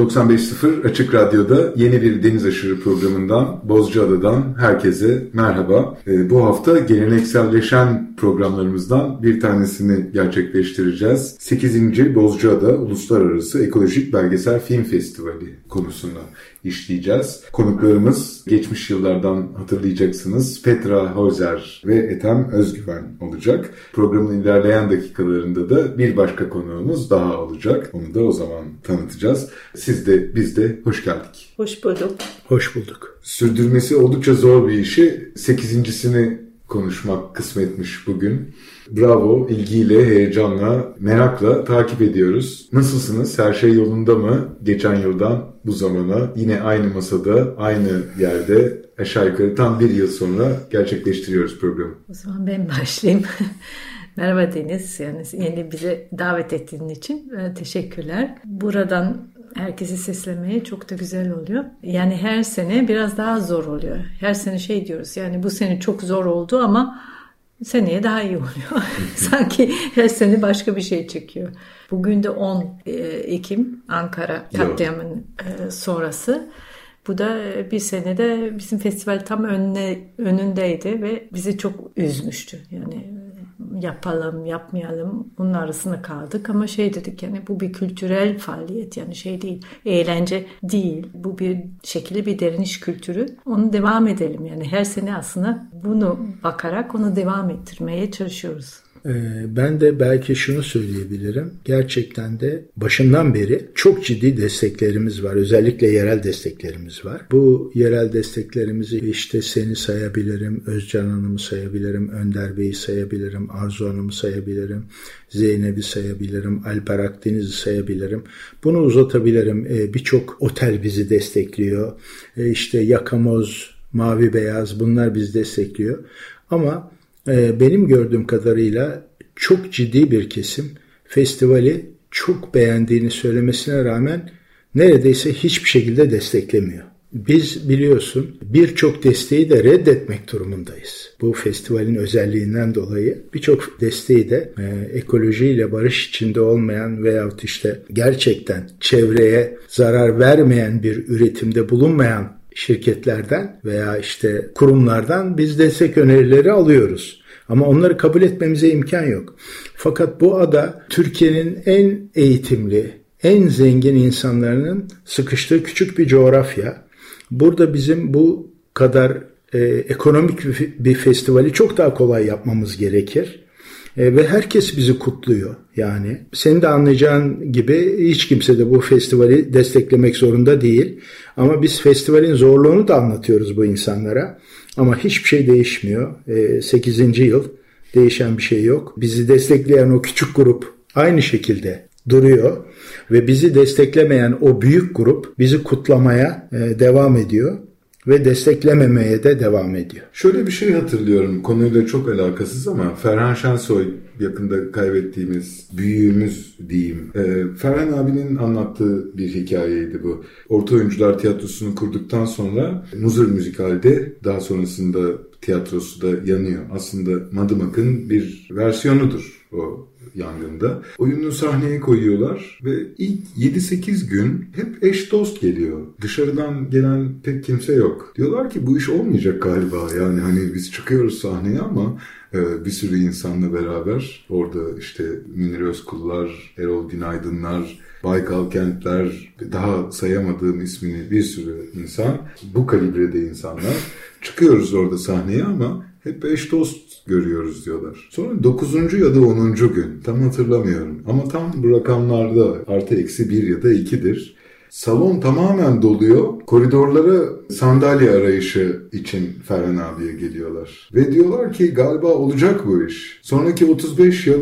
95.0 Açık Radyo'da yeni bir Deniz Aşırı programından Bozcaada'dan herkese merhaba. Ee, bu hafta gelenekselleşen programlarımızdan bir tanesini gerçekleştireceğiz. 8. Bozcaada Uluslararası Ekolojik Belgesel Film Festivali konusunda işleyeceğiz. Konuklarımız geçmiş yıllardan hatırlayacaksınız Petra Hozer ve Ethem Özgüven olacak. Programın ilerleyen dakikalarında da bir başka konuğumuz daha olacak. Onu da o zaman tanıtacağız. Siz de biz de hoş geldik. Hoş bulduk. Hoş bulduk. Sürdürmesi oldukça zor bir işi. Sekizincisini konuşmak kısmetmiş bugün. Bravo, ilgiyle, heyecanla, merakla takip ediyoruz. Nasılsınız? Her şey yolunda mı? Geçen yıldan bu zamana yine aynı masada, aynı yerde aşağı yukarı tam bir yıl sonra gerçekleştiriyoruz programı. O zaman ben başlayayım. Merhaba Deniz. Yani yeni bize davet ettiğin için e, teşekkürler. Buradan herkesi seslemeye çok da güzel oluyor. Yani her sene biraz daha zor oluyor. Her sene şey diyoruz yani bu sene çok zor oldu ama seneye daha iyi oluyor. Sanki her sene başka bir şey çekiyor. Bugün de 10 e, Ekim Ankara katliamın e, sonrası. Bu da bir senede bizim festival tam önüne, önündeydi ve bizi çok üzmüştü. Yani yapalım yapmayalım bunun arasında kaldık. Ama şey dedik yani bu bir kültürel faaliyet yani şey değil eğlence değil. Bu bir şekilde bir deriniş kültürü. Onu devam edelim. Yani her sene aslında bunu bakarak onu devam ettirmeye çalışıyoruz. Ee, ben de belki şunu söyleyebilirim. Gerçekten de başından beri çok ciddi desteklerimiz var. Özellikle yerel desteklerimiz var. Bu yerel desteklerimizi işte seni sayabilirim, Özcan Hanım'ı sayabilirim, Önder Bey'i sayabilirim, Arzu Hanım'ı sayabilirim, Zeynep'i sayabilirim, Alper Akdeniz'i sayabilirim. Bunu uzatabilirim. Ee, birçok otel bizi destekliyor. Ee, işte Yakamoz, Mavi Beyaz bunlar bizi destekliyor. Ama benim gördüğüm kadarıyla çok ciddi bir kesim festivali çok beğendiğini söylemesine rağmen neredeyse hiçbir şekilde desteklemiyor. Biz biliyorsun birçok desteği de reddetmek durumundayız. Bu festivalin özelliğinden dolayı birçok desteği de e, ekolojiyle barış içinde olmayan veyahut işte gerçekten çevreye zarar vermeyen bir üretimde bulunmayan şirketlerden veya işte kurumlardan biz destek önerileri alıyoruz. Ama onları kabul etmemize imkan yok. Fakat bu ada Türkiye'nin en eğitimli, en zengin insanlarının sıkıştığı küçük bir coğrafya. Burada bizim bu kadar e, ekonomik bir festivali çok daha kolay yapmamız gerekir. E, ve herkes bizi kutluyor yani. Senin de anlayacağın gibi hiç kimse de bu festivali desteklemek zorunda değil. Ama biz festivalin zorluğunu da anlatıyoruz bu insanlara. Ama hiçbir şey değişmiyor. E, 8. yıl değişen bir şey yok. Bizi destekleyen o küçük grup aynı şekilde duruyor ve bizi desteklemeyen o büyük grup bizi kutlamaya e, devam ediyor ve desteklememeye de devam ediyor. Şöyle bir şey hatırlıyorum konuyla çok alakasız ama Ferhan Şensoy yakında kaybettiğimiz büyüğümüz diyeyim. E, Ferhan abinin anlattığı bir hikayeydi bu. Orta Oyuncular Tiyatrosu'nu kurduktan sonra Muzur Müzikal'de daha sonrasında tiyatrosu da yanıyor. Aslında Madımak'ın bir versiyonudur o yangında. Oyunu sahneye koyuyorlar ve ilk 7-8 gün hep eş dost geliyor. Dışarıdan gelen pek kimse yok. Diyorlar ki bu iş olmayacak galiba. Yani hani biz çıkıyoruz sahneye ama e, bir sürü insanla beraber orada işte Münir Özkullar, Erol Günaydınlar, Baykal Kentler, daha sayamadığım ismini bir sürü insan, bu kalibrede insanlar çıkıyoruz orada sahneye ama hep eş dost görüyoruz diyorlar. Sonra 9. ya da 10. gün tam hatırlamıyorum ama tam bu rakamlarda artı eksi 1 ya da 2'dir. Salon tamamen doluyor. Koridorlara sandalye arayışı için Ferhan abiye geliyorlar. Ve diyorlar ki galiba olacak bu iş. Sonraki 35 yıl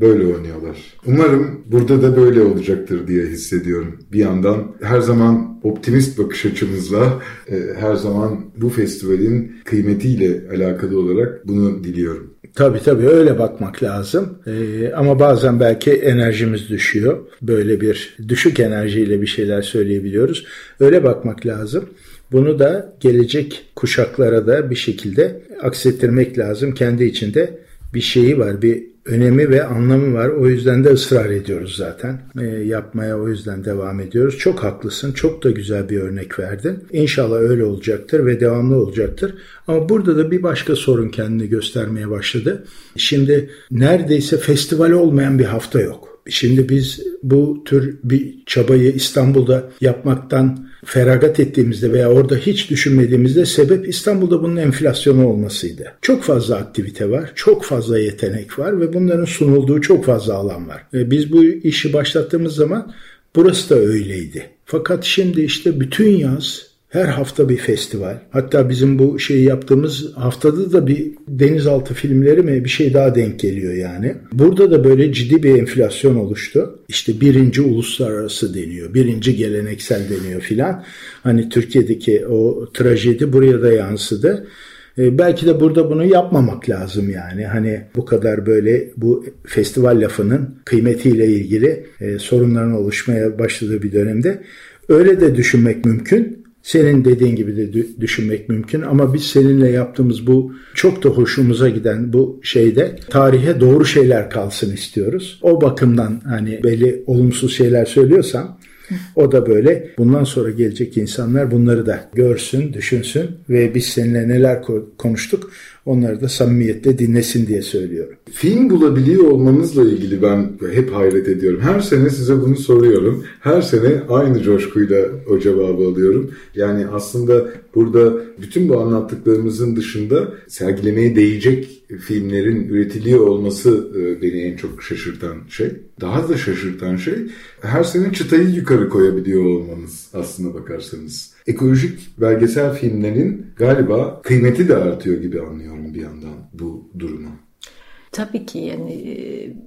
böyle oynuyorlar. Umarım burada da böyle olacaktır diye hissediyorum. Bir yandan her zaman optimist bakış açımızla e, her zaman bu festivalin kıymetiyle alakalı olarak bunu diliyorum. Tabii tabii öyle bakmak lazım. Ee, ama bazen belki enerjimiz düşüyor. Böyle bir düşük enerjiyle bir şeyler söyleyebiliyoruz. Öyle bakmak lazım. Bunu da gelecek kuşaklara da bir şekilde aksettirmek lazım. Kendi içinde bir şeyi var, bir önemi ve anlamı var. O yüzden de ısrar ediyoruz zaten. E, yapmaya o yüzden devam ediyoruz. Çok haklısın. Çok da güzel bir örnek verdin. İnşallah öyle olacaktır ve devamlı olacaktır. Ama burada da bir başka sorun kendini göstermeye başladı. Şimdi neredeyse festival olmayan bir hafta yok. Şimdi biz bu tür bir çabayı İstanbul'da yapmaktan feragat ettiğimizde veya orada hiç düşünmediğimizde sebep İstanbul'da bunun enflasyonu olmasıydı. Çok fazla aktivite var, çok fazla yetenek var ve bunların sunulduğu çok fazla alan var. Ve biz bu işi başlattığımız zaman burası da öyleydi. Fakat şimdi işte bütün yaz her hafta bir festival. Hatta bizim bu şeyi yaptığımız haftada da bir denizaltı filmleri mi bir şey daha denk geliyor yani. Burada da böyle ciddi bir enflasyon oluştu. İşte birinci uluslararası deniyor, birinci geleneksel deniyor filan. Hani Türkiye'deki o trajedi buraya da yansıdı. E, belki de burada bunu yapmamak lazım yani. Hani bu kadar böyle bu festival lafının kıymetiyle ilgili e, sorunların oluşmaya başladığı bir dönemde öyle de düşünmek mümkün. Senin dediğin gibi de düşünmek mümkün ama biz seninle yaptığımız bu çok da hoşumuza giden bu şeyde tarihe doğru şeyler kalsın istiyoruz. O bakımdan hani belli olumsuz şeyler söylüyorsam o da böyle bundan sonra gelecek insanlar bunları da görsün, düşünsün ve biz seninle neler konuştuk onları da samimiyetle dinlesin diye söylüyorum. Film bulabiliyor olmanızla ilgili ben hep hayret ediyorum. Her sene size bunu soruyorum. Her sene aynı coşkuyla o cevabı alıyorum. Yani aslında burada bütün bu anlattıklarımızın dışında sergilemeye değecek filmlerin üretiliyor olması e, beni en çok şaşırtan şey. Daha da şaşırtan şey her sene çıtayı yukarı koyabiliyor olmanız aslına bakarsanız. Ekolojik belgesel filmlerin galiba kıymeti de artıyor gibi anlıyorum bir yandan bu durumu. Tabii ki yani e,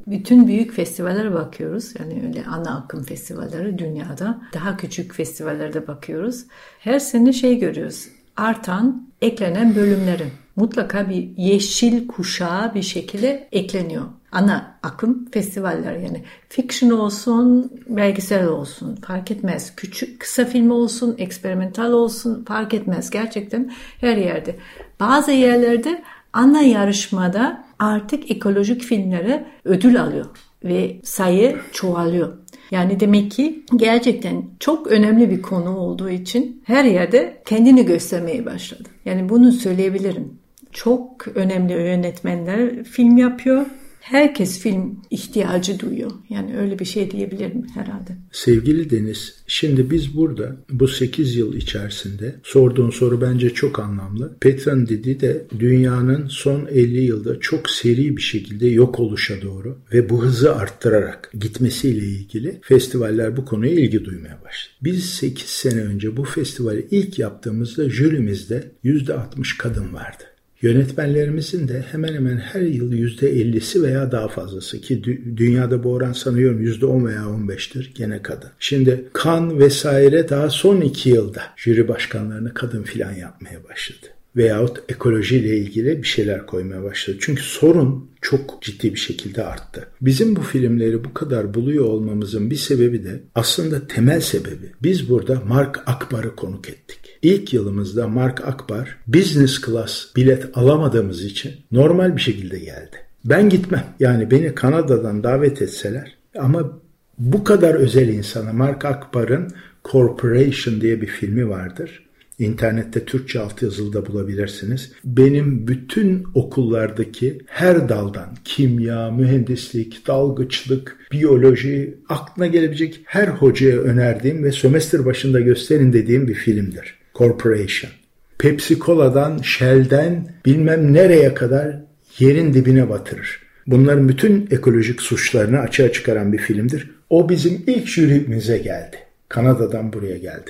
bütün büyük festivallere bakıyoruz. Yani öyle ana akım festivalleri dünyada. Daha küçük festivallerde bakıyoruz. Her sene şey görüyoruz. Artan, eklenen bölümlerin mutlaka bir yeşil kuşağı bir şekilde ekleniyor. Ana akım festivaller yani fiction olsun, belgesel olsun fark etmez. Küçük kısa film olsun, eksperimental olsun fark etmez. Gerçekten her yerde. Bazı yerlerde ana yarışmada artık ekolojik filmlere ödül alıyor ve sayı çoğalıyor. Yani demek ki gerçekten çok önemli bir konu olduğu için her yerde kendini göstermeye başladı. Yani bunu söyleyebilirim. Çok önemli yönetmenler film yapıyor herkes film ihtiyacı duyuyor. Yani öyle bir şey diyebilirim herhalde. Sevgili Deniz, şimdi biz burada bu 8 yıl içerisinde sorduğun soru bence çok anlamlı. Petran dedi de dünyanın son 50 yılda çok seri bir şekilde yok oluşa doğru ve bu hızı arttırarak gitmesiyle ilgili festivaller bu konuya ilgi duymaya başladı. Biz 8 sene önce bu festivali ilk yaptığımızda jürimizde %60 kadın vardı. Yönetmenlerimizin de hemen hemen her yıl %50'si veya daha fazlası ki dünyada bu oran sanıyorum %10 veya 15'tir gene kadın. Şimdi kan vesaire daha son iki yılda jüri başkanlarını kadın filan yapmaya başladı veyahut ekolojiyle ilgili bir şeyler koymaya başladı. Çünkü sorun çok ciddi bir şekilde arttı. Bizim bu filmleri bu kadar buluyor olmamızın bir sebebi de aslında temel sebebi. Biz burada Mark Akbar'ı konuk ettik. İlk yılımızda Mark Akbar business class bilet alamadığımız için normal bir şekilde geldi. Ben gitmem. Yani beni Kanada'dan davet etseler ama bu kadar özel insana Mark Akbar'ın Corporation diye bir filmi vardır. İnternette Türkçe altyazılı bulabilirsiniz. Benim bütün okullardaki her daldan kimya, mühendislik, dalgıçlık, biyoloji, aklına gelebilecek her hocaya önerdiğim ve sömestr başında gösterin dediğim bir filmdir. Corporation. Pepsi Cola'dan, Shell'den bilmem nereye kadar yerin dibine batırır. Bunların bütün ekolojik suçlarını açığa çıkaran bir filmdir. O bizim ilk jürimize geldi. Kanada'dan buraya geldi.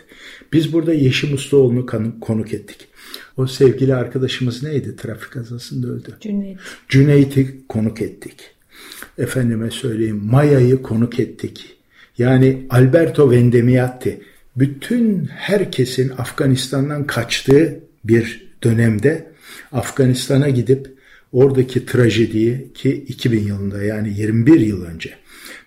Biz burada Yeşim Ustaoğlu'nu konuk ettik. O sevgili arkadaşımız neydi? Trafik kazasında öldü. Cüneyt. Cüneyt'i konuk ettik. Efendime söyleyeyim Maya'yı konuk ettik. Yani Alberto Vendemiati bütün herkesin Afganistan'dan kaçtığı bir dönemde Afganistan'a gidip oradaki trajediyi ki 2000 yılında yani 21 yıl önce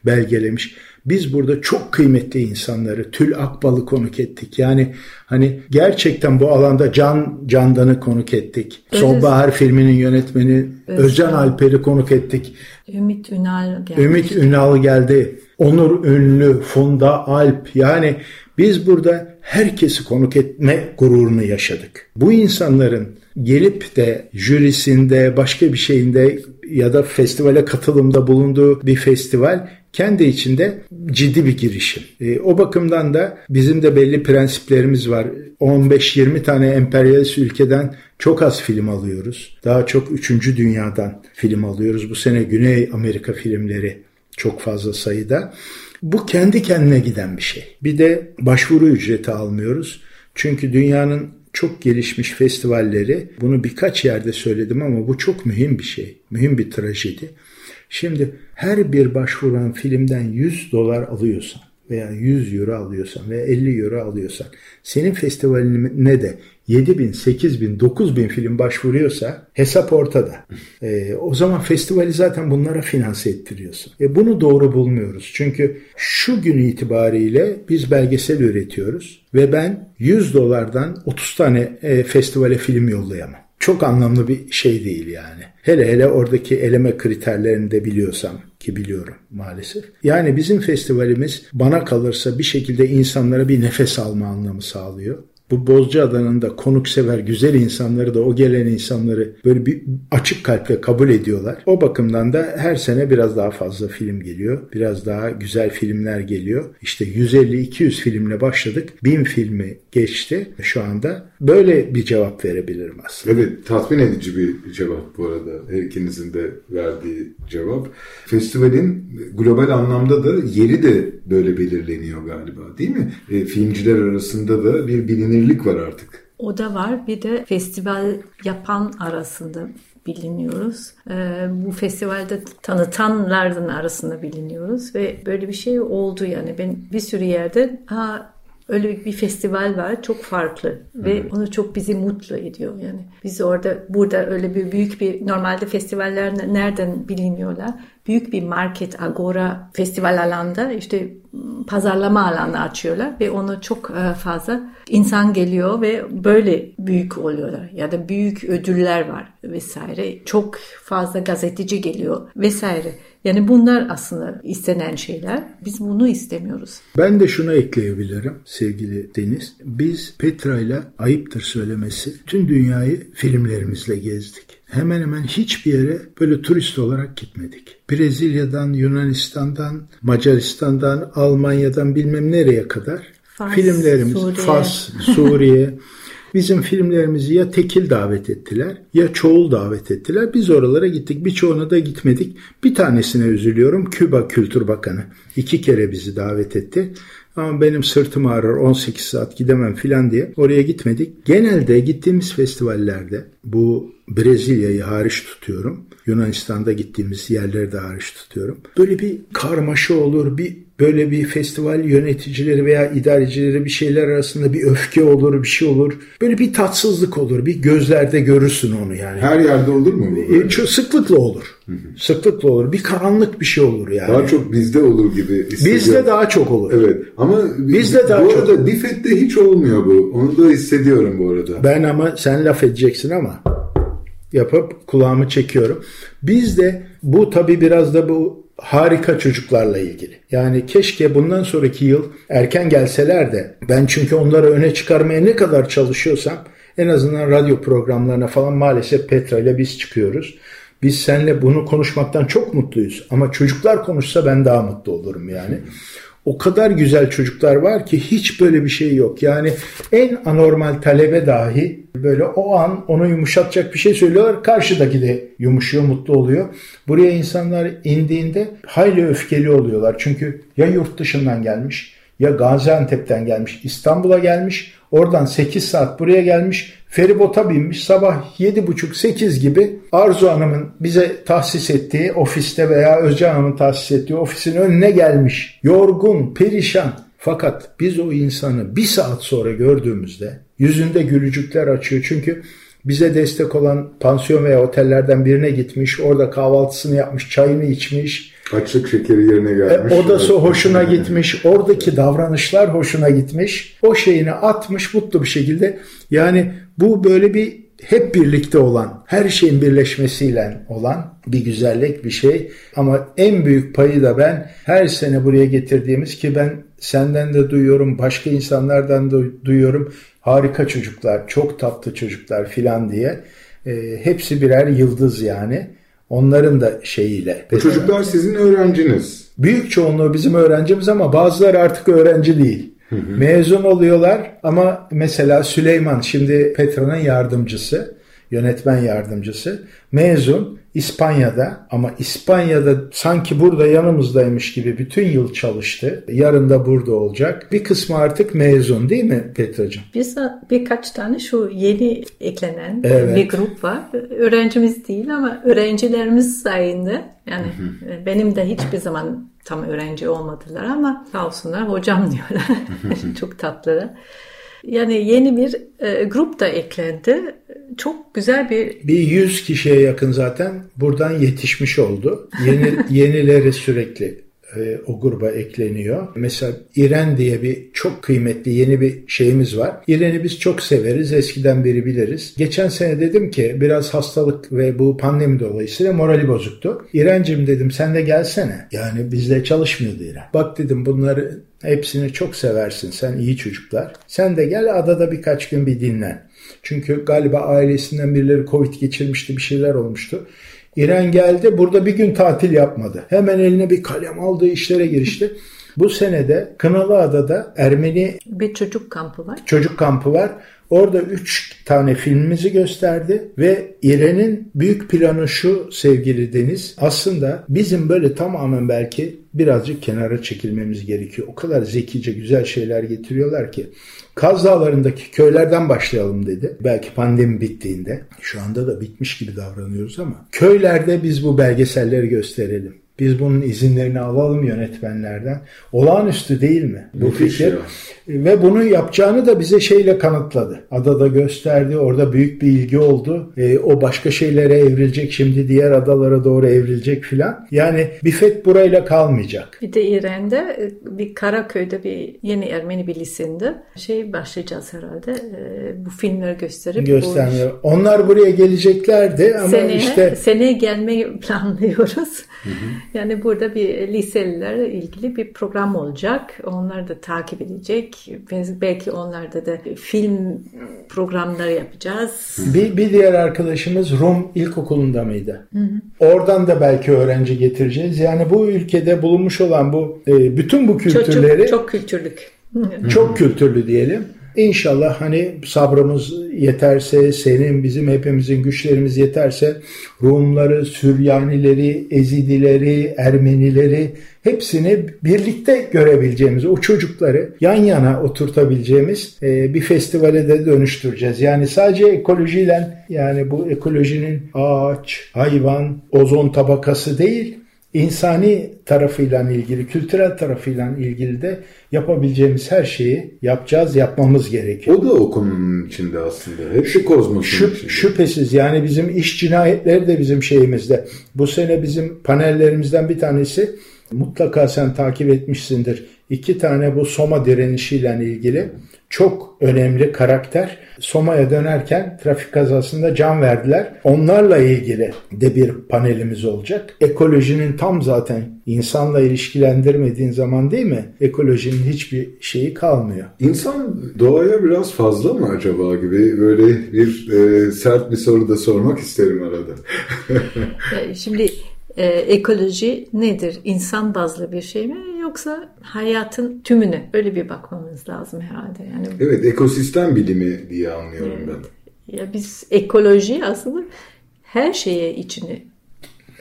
belgelemiş. Biz burada çok kıymetli insanları Tül Akbal'ı konuk ettik. Yani hani gerçekten bu alanda Can Candan'ı konuk ettik. Evet. Sonbahar filminin yönetmeni Özcan, Özcan Alper'i konuk ettik. Ümit Ünal geldi. Ümit Ünal geldi. Onur Ünlü, Funda Alp yani biz burada herkesi konuk etme gururunu yaşadık. Bu insanların gelip de jürisinde başka bir şeyinde ya da festivale katılımda bulunduğu bir festival kendi içinde ciddi bir girişim. E, o bakımdan da bizim de belli prensiplerimiz var. 15-20 tane emperyalist ülkeden çok az film alıyoruz. Daha çok 3. dünyadan film alıyoruz. Bu sene Güney Amerika filmleri çok fazla sayıda. Bu kendi kendine giden bir şey. Bir de başvuru ücreti almıyoruz. Çünkü dünyanın çok gelişmiş festivalleri bunu birkaç yerde söyledim ama bu çok mühim bir şey. Mühim bir trajedi. Şimdi her bir başvuran filmden 100 dolar alıyorsan veya 100 euro alıyorsan veya 50 euro alıyorsan senin festivaline de 7 bin, 8 bin, 9 bin film başvuruyorsa hesap ortada. E, o zaman festivali zaten bunlara finanse ettiriyorsun. E, bunu doğru bulmuyoruz. Çünkü şu gün itibariyle biz belgesel üretiyoruz ve ben 100 dolardan 30 tane e, festivale film yollayamam çok anlamlı bir şey değil yani. Hele hele oradaki eleme kriterlerini de biliyorsam ki biliyorum maalesef. Yani bizim festivalimiz bana kalırsa bir şekilde insanlara bir nefes alma anlamı sağlıyor bu Bozcaada'nın da konuksever güzel insanları da o gelen insanları böyle bir açık kalple kabul ediyorlar. O bakımdan da her sene biraz daha fazla film geliyor. Biraz daha güzel filmler geliyor. İşte 150-200 filmle başladık. 1000 filmi geçti şu anda. Böyle bir cevap verebilirim aslında. Evet tatmin edici bir cevap bu arada. Her ikinizin de verdiği cevap. Festivalin global anlamda da yeri de böyle belirleniyor galiba değil mi? E, filmciler arasında da bir bilinirlik var artık. O da var. Bir de festival yapan arasında biliniyoruz. Ee, bu festivalde tanıtanlardan arasında biliniyoruz ve böyle bir şey oldu yani ben bir sürü yerde ha öyle bir festival var çok farklı ve evet. onu çok bizi mutlu ediyor yani. Biz orada burada öyle bir büyük bir normalde festivaller nereden biliniyorlar? Büyük bir market agora festival alanda işte pazarlama alanı açıyorlar ve onu çok e, fazla insan geliyor ve böyle büyük oluyorlar ya da büyük ödüller var vesaire. Çok fazla gazeteci geliyor vesaire. Yani bunlar aslında istenen şeyler. Biz bunu istemiyoruz. Ben de şunu ekleyebilirim sevgili Deniz. Biz Petra ile ayıptır söylemesi tüm dünyayı filmlerimizle gezdik. Hemen hemen hiçbir yere böyle turist olarak gitmedik. Brezilya'dan, Yunanistan'dan, Macaristan'dan, Almanya'dan bilmem nereye kadar Fas, filmlerimiz Suriye. Fas, Suriye Bizim filmlerimizi ya tekil davet ettiler ya çoğul davet ettiler. Biz oralara gittik. Birçoğuna da gitmedik. Bir tanesine üzülüyorum. Küba Kültür Bakanı. iki kere bizi davet etti. Ama benim sırtım ağrır 18 saat gidemem filan diye oraya gitmedik. Genelde gittiğimiz festivallerde bu Brezilya'yı hariç tutuyorum. Yunanistan'da gittiğimiz yerleri de hariç tutuyorum. Böyle bir karmaşa olur, bir böyle bir festival yöneticileri veya idarecileri bir şeyler arasında bir öfke olur, bir şey olur. Böyle bir tatsızlık olur. Bir gözlerde görürsün onu yani. Her yerde olur mu bu? E, çok sıklıkla olur. Hı hı. Sıklıkla olur. Bir karanlık bir şey olur yani. Daha çok bizde olur gibi hissediyorum. Bizde daha çok olur. Evet. Ama bizde daha bu çok. arada Difet'te hiç olmuyor bu. Onu da hissediyorum bu arada. Ben ama sen laf edeceksin ama yapıp kulağımı çekiyorum. Biz de bu tabii biraz da bu harika çocuklarla ilgili. Yani keşke bundan sonraki yıl erken gelseler de ben çünkü onları öne çıkarmaya ne kadar çalışıyorsam en azından radyo programlarına falan maalesef Petra ile biz çıkıyoruz. Biz seninle bunu konuşmaktan çok mutluyuz ama çocuklar konuşsa ben daha mutlu olurum yani o kadar güzel çocuklar var ki hiç böyle bir şey yok. Yani en anormal talebe dahi böyle o an onu yumuşatacak bir şey söylüyorlar. Karşıdaki de yumuşuyor, mutlu oluyor. Buraya insanlar indiğinde hayli öfkeli oluyorlar. Çünkü ya yurt dışından gelmiş ya Gaziantep'ten gelmiş, İstanbul'a gelmiş. Oradan 8 saat buraya gelmiş. Feribota binmiş. Sabah 7.30-8 gibi Arzu Hanım'ın bize tahsis ettiği ofiste veya Özcan Hanım'ın tahsis ettiği ofisin önüne gelmiş. Yorgun, perişan. Fakat biz o insanı bir saat sonra gördüğümüzde yüzünde gülücükler açıyor. Çünkü bize destek olan pansiyon veya otellerden birine gitmiş. Orada kahvaltısını yapmış, çayını içmiş. Açlık şekeri yerine gelmiş. E, odası hoşuna gitmiş. Oradaki davranışlar hoşuna gitmiş. O şeyini atmış mutlu bir şekilde. Yani bu böyle bir hep birlikte olan, her şeyin birleşmesiyle olan bir güzellik bir şey. Ama en büyük payı da ben her sene buraya getirdiğimiz ki ben senden de duyuyorum, başka insanlardan da duyuyorum. Harika çocuklar, çok tatlı çocuklar filan diye. E, hepsi birer yıldız yani. Onların da şeyiyle. Bu çocuklar sizin öğrenciniz. Büyük çoğunluğu bizim öğrencimiz ama bazıları artık öğrenci değil. Hı hı. Mezun oluyorlar ama mesela Süleyman şimdi Petra'nın yardımcısı, yönetmen yardımcısı. Mezun İspanya'da ama İspanya'da sanki burada yanımızdaymış gibi bütün yıl çalıştı. Yarın da burada olacak. Bir kısmı artık mezun değil mi Petra'cığım? Biz birkaç tane şu yeni eklenen evet. bir grup var. Öğrencimiz değil ama öğrencilerimiz sayesinde yani hı hı. benim de hiçbir zaman tam öğrenci olmadılar ama sağ olsunlar hocam diyorlar. Çok tatlılar. Yani yeni bir e, grup da eklendi. Çok güzel bir... Bir 100 kişiye yakın zaten buradan yetişmiş oldu. Yeni, yenileri sürekli e, o gruba ekleniyor. Mesela İren diye bir çok kıymetli yeni bir şeyimiz var. İren'i biz çok severiz. Eskiden beri biliriz. Geçen sene dedim ki biraz hastalık ve bu pandemi dolayısıyla morali bozuktu. İrencim dedim sen de gelsene. Yani bizde çalışmıyordu İren. Bak dedim bunları hepsini çok seversin. Sen iyi çocuklar. Sen de gel adada birkaç gün bir dinlen. Çünkü galiba ailesinden birileri Covid geçirmişti bir şeyler olmuştu. İren geldi burada bir gün tatil yapmadı. Hemen eline bir kalem aldı işlere girişti. Bu senede Kınalıada'da Ermeni bir çocuk kampı var. Çocuk kampı var. Orada üç tane filmimizi gösterdi ve İren'in büyük planı şu sevgili Deniz. Aslında bizim böyle tamamen belki birazcık kenara çekilmemiz gerekiyor. O kadar zekice güzel şeyler getiriyorlar ki. Kaz Dağları'ndaki köylerden başlayalım dedi. Belki pandemi bittiğinde. Şu anda da bitmiş gibi davranıyoruz ama. Köylerde biz bu belgeselleri gösterelim. Biz bunun izinlerini alalım yönetmenlerden. Olağanüstü değil mi bu Müthiş fikir? Ya. Ve bunu yapacağını da bize şeyle kanıtladı. Adada gösterdi. Orada büyük bir ilgi oldu. E, o başka şeylere evrilecek şimdi diğer adalara doğru evrilecek filan. Yani Bifet burayla kalmayacak. Bir de İran'da e, bir Karaköy'de bir yeni Ermeni bir lisinde şey başlayacağız herhalde. E, bu filmleri gösterip. Göstermiyor. Bu... Onlar buraya geleceklerdi ama seneye, işte. Seneye gelmeyi planlıyoruz. Hı hı. Yani burada bir liselilerle ilgili bir program olacak. Onlar da takip edecek. Belki onlarda da film programları yapacağız. Bir, bir diğer arkadaşımız Rum İlkokulu'nda mıydı? Hı hı. Oradan da belki öğrenci getireceğiz. Yani bu ülkede bulunmuş olan bu e, bütün bu kültürleri... Çok, çok, çok kültürlük. Çok kültürlü diyelim İnşallah hani sabrımız yeterse, senin bizim hepimizin güçlerimiz yeterse Rumları, Süryanileri, Ezidileri, Ermenileri hepsini birlikte görebileceğimiz, o çocukları yan yana oturtabileceğimiz e, bir festivale de dönüştüreceğiz. Yani sadece ekolojiyle yani bu ekolojinin ağaç, hayvan, ozon tabakası değil, insani tarafıyla ilgili, kültürel tarafıyla ilgili de yapabileceğimiz her şeyi yapacağız, yapmamız gerekiyor. O da o konunun içinde aslında. Hepsi kozmosun Şüp, içinde. Şüphesiz yani bizim iş cinayetleri de bizim şeyimizde. Bu sene bizim panellerimizden bir tanesi mutlaka sen takip etmişsindir. İki tane bu Soma direnişiyle ilgili çok önemli karakter. Soma'ya dönerken trafik kazasında can verdiler. Onlarla ilgili de bir panelimiz olacak. Ekolojinin tam zaten insanla ilişkilendirmediğin zaman değil mi? Ekolojinin hiçbir şeyi kalmıyor. İnsan doğaya biraz fazla mı acaba gibi böyle bir e, sert bir soru da sormak isterim arada. Şimdi e, ekoloji nedir? İnsan bazlı bir şey mi yoksa hayatın tümüne öyle bir bakmamız lazım herhalde. Yani Evet, ekosistem bilimi diye anlıyorum evet. ben. Ya biz ekoloji aslında her şeye içine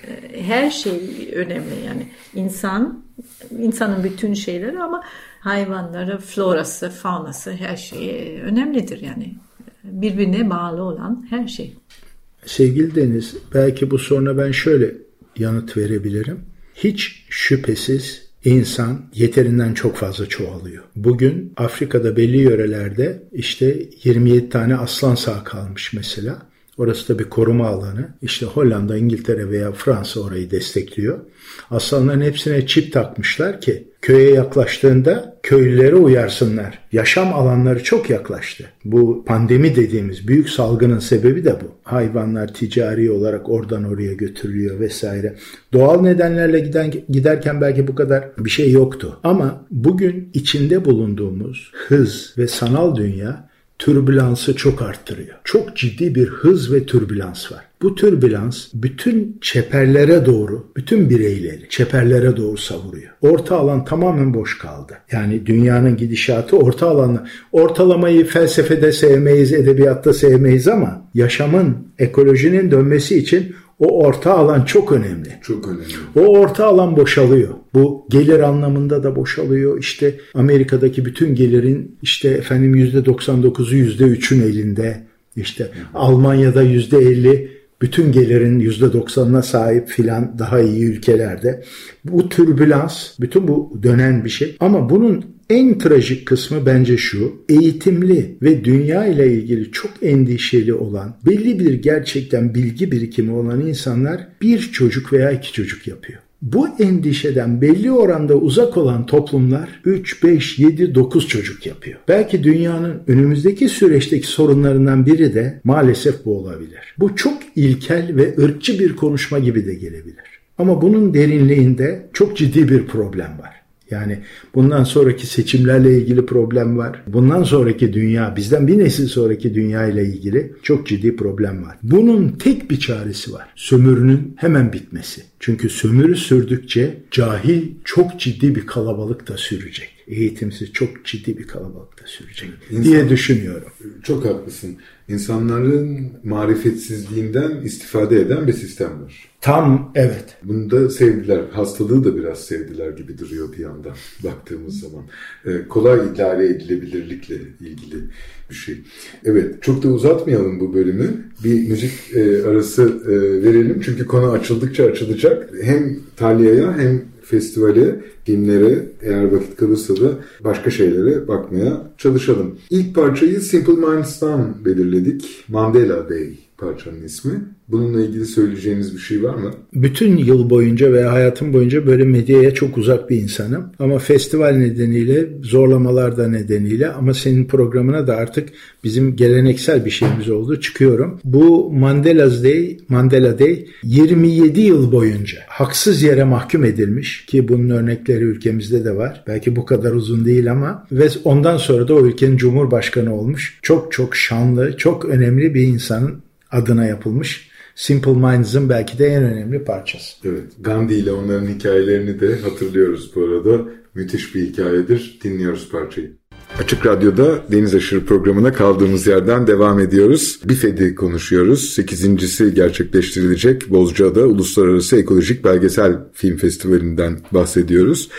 e, her şey önemli yani insan insanın bütün şeyleri ama hayvanları, florası, faunası her şey önemlidir yani birbirine bağlı olan her şey. Sevgili Deniz, belki bu soruna ben şöyle yanıt verebilirim. Hiç şüphesiz insan yeterinden çok fazla çoğalıyor. Bugün Afrika'da belli yörelerde işte 27 tane aslan sağ kalmış mesela. Orası da bir koruma alanı. İşte Hollanda, İngiltere veya Fransa orayı destekliyor. Aslanların hepsine çip takmışlar ki köye yaklaştığında köylülere uyarsınlar. Yaşam alanları çok yaklaştı. Bu pandemi dediğimiz büyük salgının sebebi de bu. Hayvanlar ticari olarak oradan oraya götürülüyor vesaire. Doğal nedenlerle giden, giderken belki bu kadar bir şey yoktu. Ama bugün içinde bulunduğumuz hız ve sanal dünya türbülansı çok arttırıyor. Çok ciddi bir hız ve türbülans var. Bu türbülans bütün çeperlere doğru, bütün bireyleri çeperlere doğru savuruyor. Orta alan tamamen boş kaldı. Yani dünyanın gidişatı orta alanı. Ortalamayı felsefede sevmeyiz, edebiyatta sevmeyiz ama yaşamın, ekolojinin dönmesi için o orta alan çok önemli. Çok önemli. O orta alan boşalıyor. Bu gelir anlamında da boşalıyor. İşte Amerika'daki bütün gelirin işte efendim %99'u %3'ün elinde. İşte Almanya'da %50 bütün gelirin %90'ına sahip filan daha iyi ülkelerde. Bu türbülans, bütün bu dönen bir şey. Ama bunun en trajik kısmı bence şu, eğitimli ve dünya ile ilgili çok endişeli olan, belli bir gerçekten bilgi birikimi olan insanlar bir çocuk veya iki çocuk yapıyor. Bu endişeden belli oranda uzak olan toplumlar 3, 5, 7, 9 çocuk yapıyor. Belki dünyanın önümüzdeki süreçteki sorunlarından biri de maalesef bu olabilir. Bu çok ilkel ve ırkçı bir konuşma gibi de gelebilir. Ama bunun derinliğinde çok ciddi bir problem var. Yani bundan sonraki seçimlerle ilgili problem var. Bundan sonraki dünya, bizden bir nesil sonraki dünya ile ilgili çok ciddi problem var. Bunun tek bir çaresi var. Sömürünün hemen bitmesi. Çünkü sömürü sürdükçe cahil çok ciddi bir kalabalık da sürecek. Eğitimsiz çok ciddi bir kalabalık da sürecek İnsan, diye düşünüyorum. Çok haklısın. İnsanların marifetsizliğinden istifade eden bir sistem var. Tam evet. Bunu da sevdiler. Hastalığı da biraz sevdiler gibi duruyor bir yandan baktığımız zaman. Ee, kolay idare edilebilirlikle ilgili bir şey. Evet çok da uzatmayalım bu bölümü. Bir müzik e, arası e, verelim. Çünkü konu açıldıkça açılacak. Hem Talya'ya hem festivale, filmlere eğer vakit kalırsa da başka şeylere bakmaya çalışalım. İlk parçayı Simple Minds'tan belirledik. Mandela Day parçanın ismi. Bununla ilgili söyleyeceğiniz bir şey var mı? Bütün yıl boyunca veya hayatım boyunca böyle medyaya çok uzak bir insanım. Ama festival nedeniyle, zorlamalar da nedeniyle ama senin programına da artık bizim geleneksel bir şeyimiz oldu. Çıkıyorum. Bu Mandela's Day, Mandela Day 27 yıl boyunca haksız yere mahkum edilmiş ki bunun örnekleri ülkemizde de var. Belki bu kadar uzun değil ama ve ondan sonra da o ülkenin cumhurbaşkanı olmuş. Çok çok şanlı, çok önemli bir insanın adına yapılmış Simple Minds'ın belki de en önemli parçası. Evet, Gandhi ile onların hikayelerini de hatırlıyoruz bu arada. Müthiş bir hikayedir. Dinliyoruz parçayı. Açık Radyo'da Deniz Aşırı programına kaldığımız yerden devam ediyoruz. BİFED'i konuşuyoruz. Sekizincisi gerçekleştirilecek Bozcaada Uluslararası Ekolojik Belgesel Film Festivali'nden bahsediyoruz.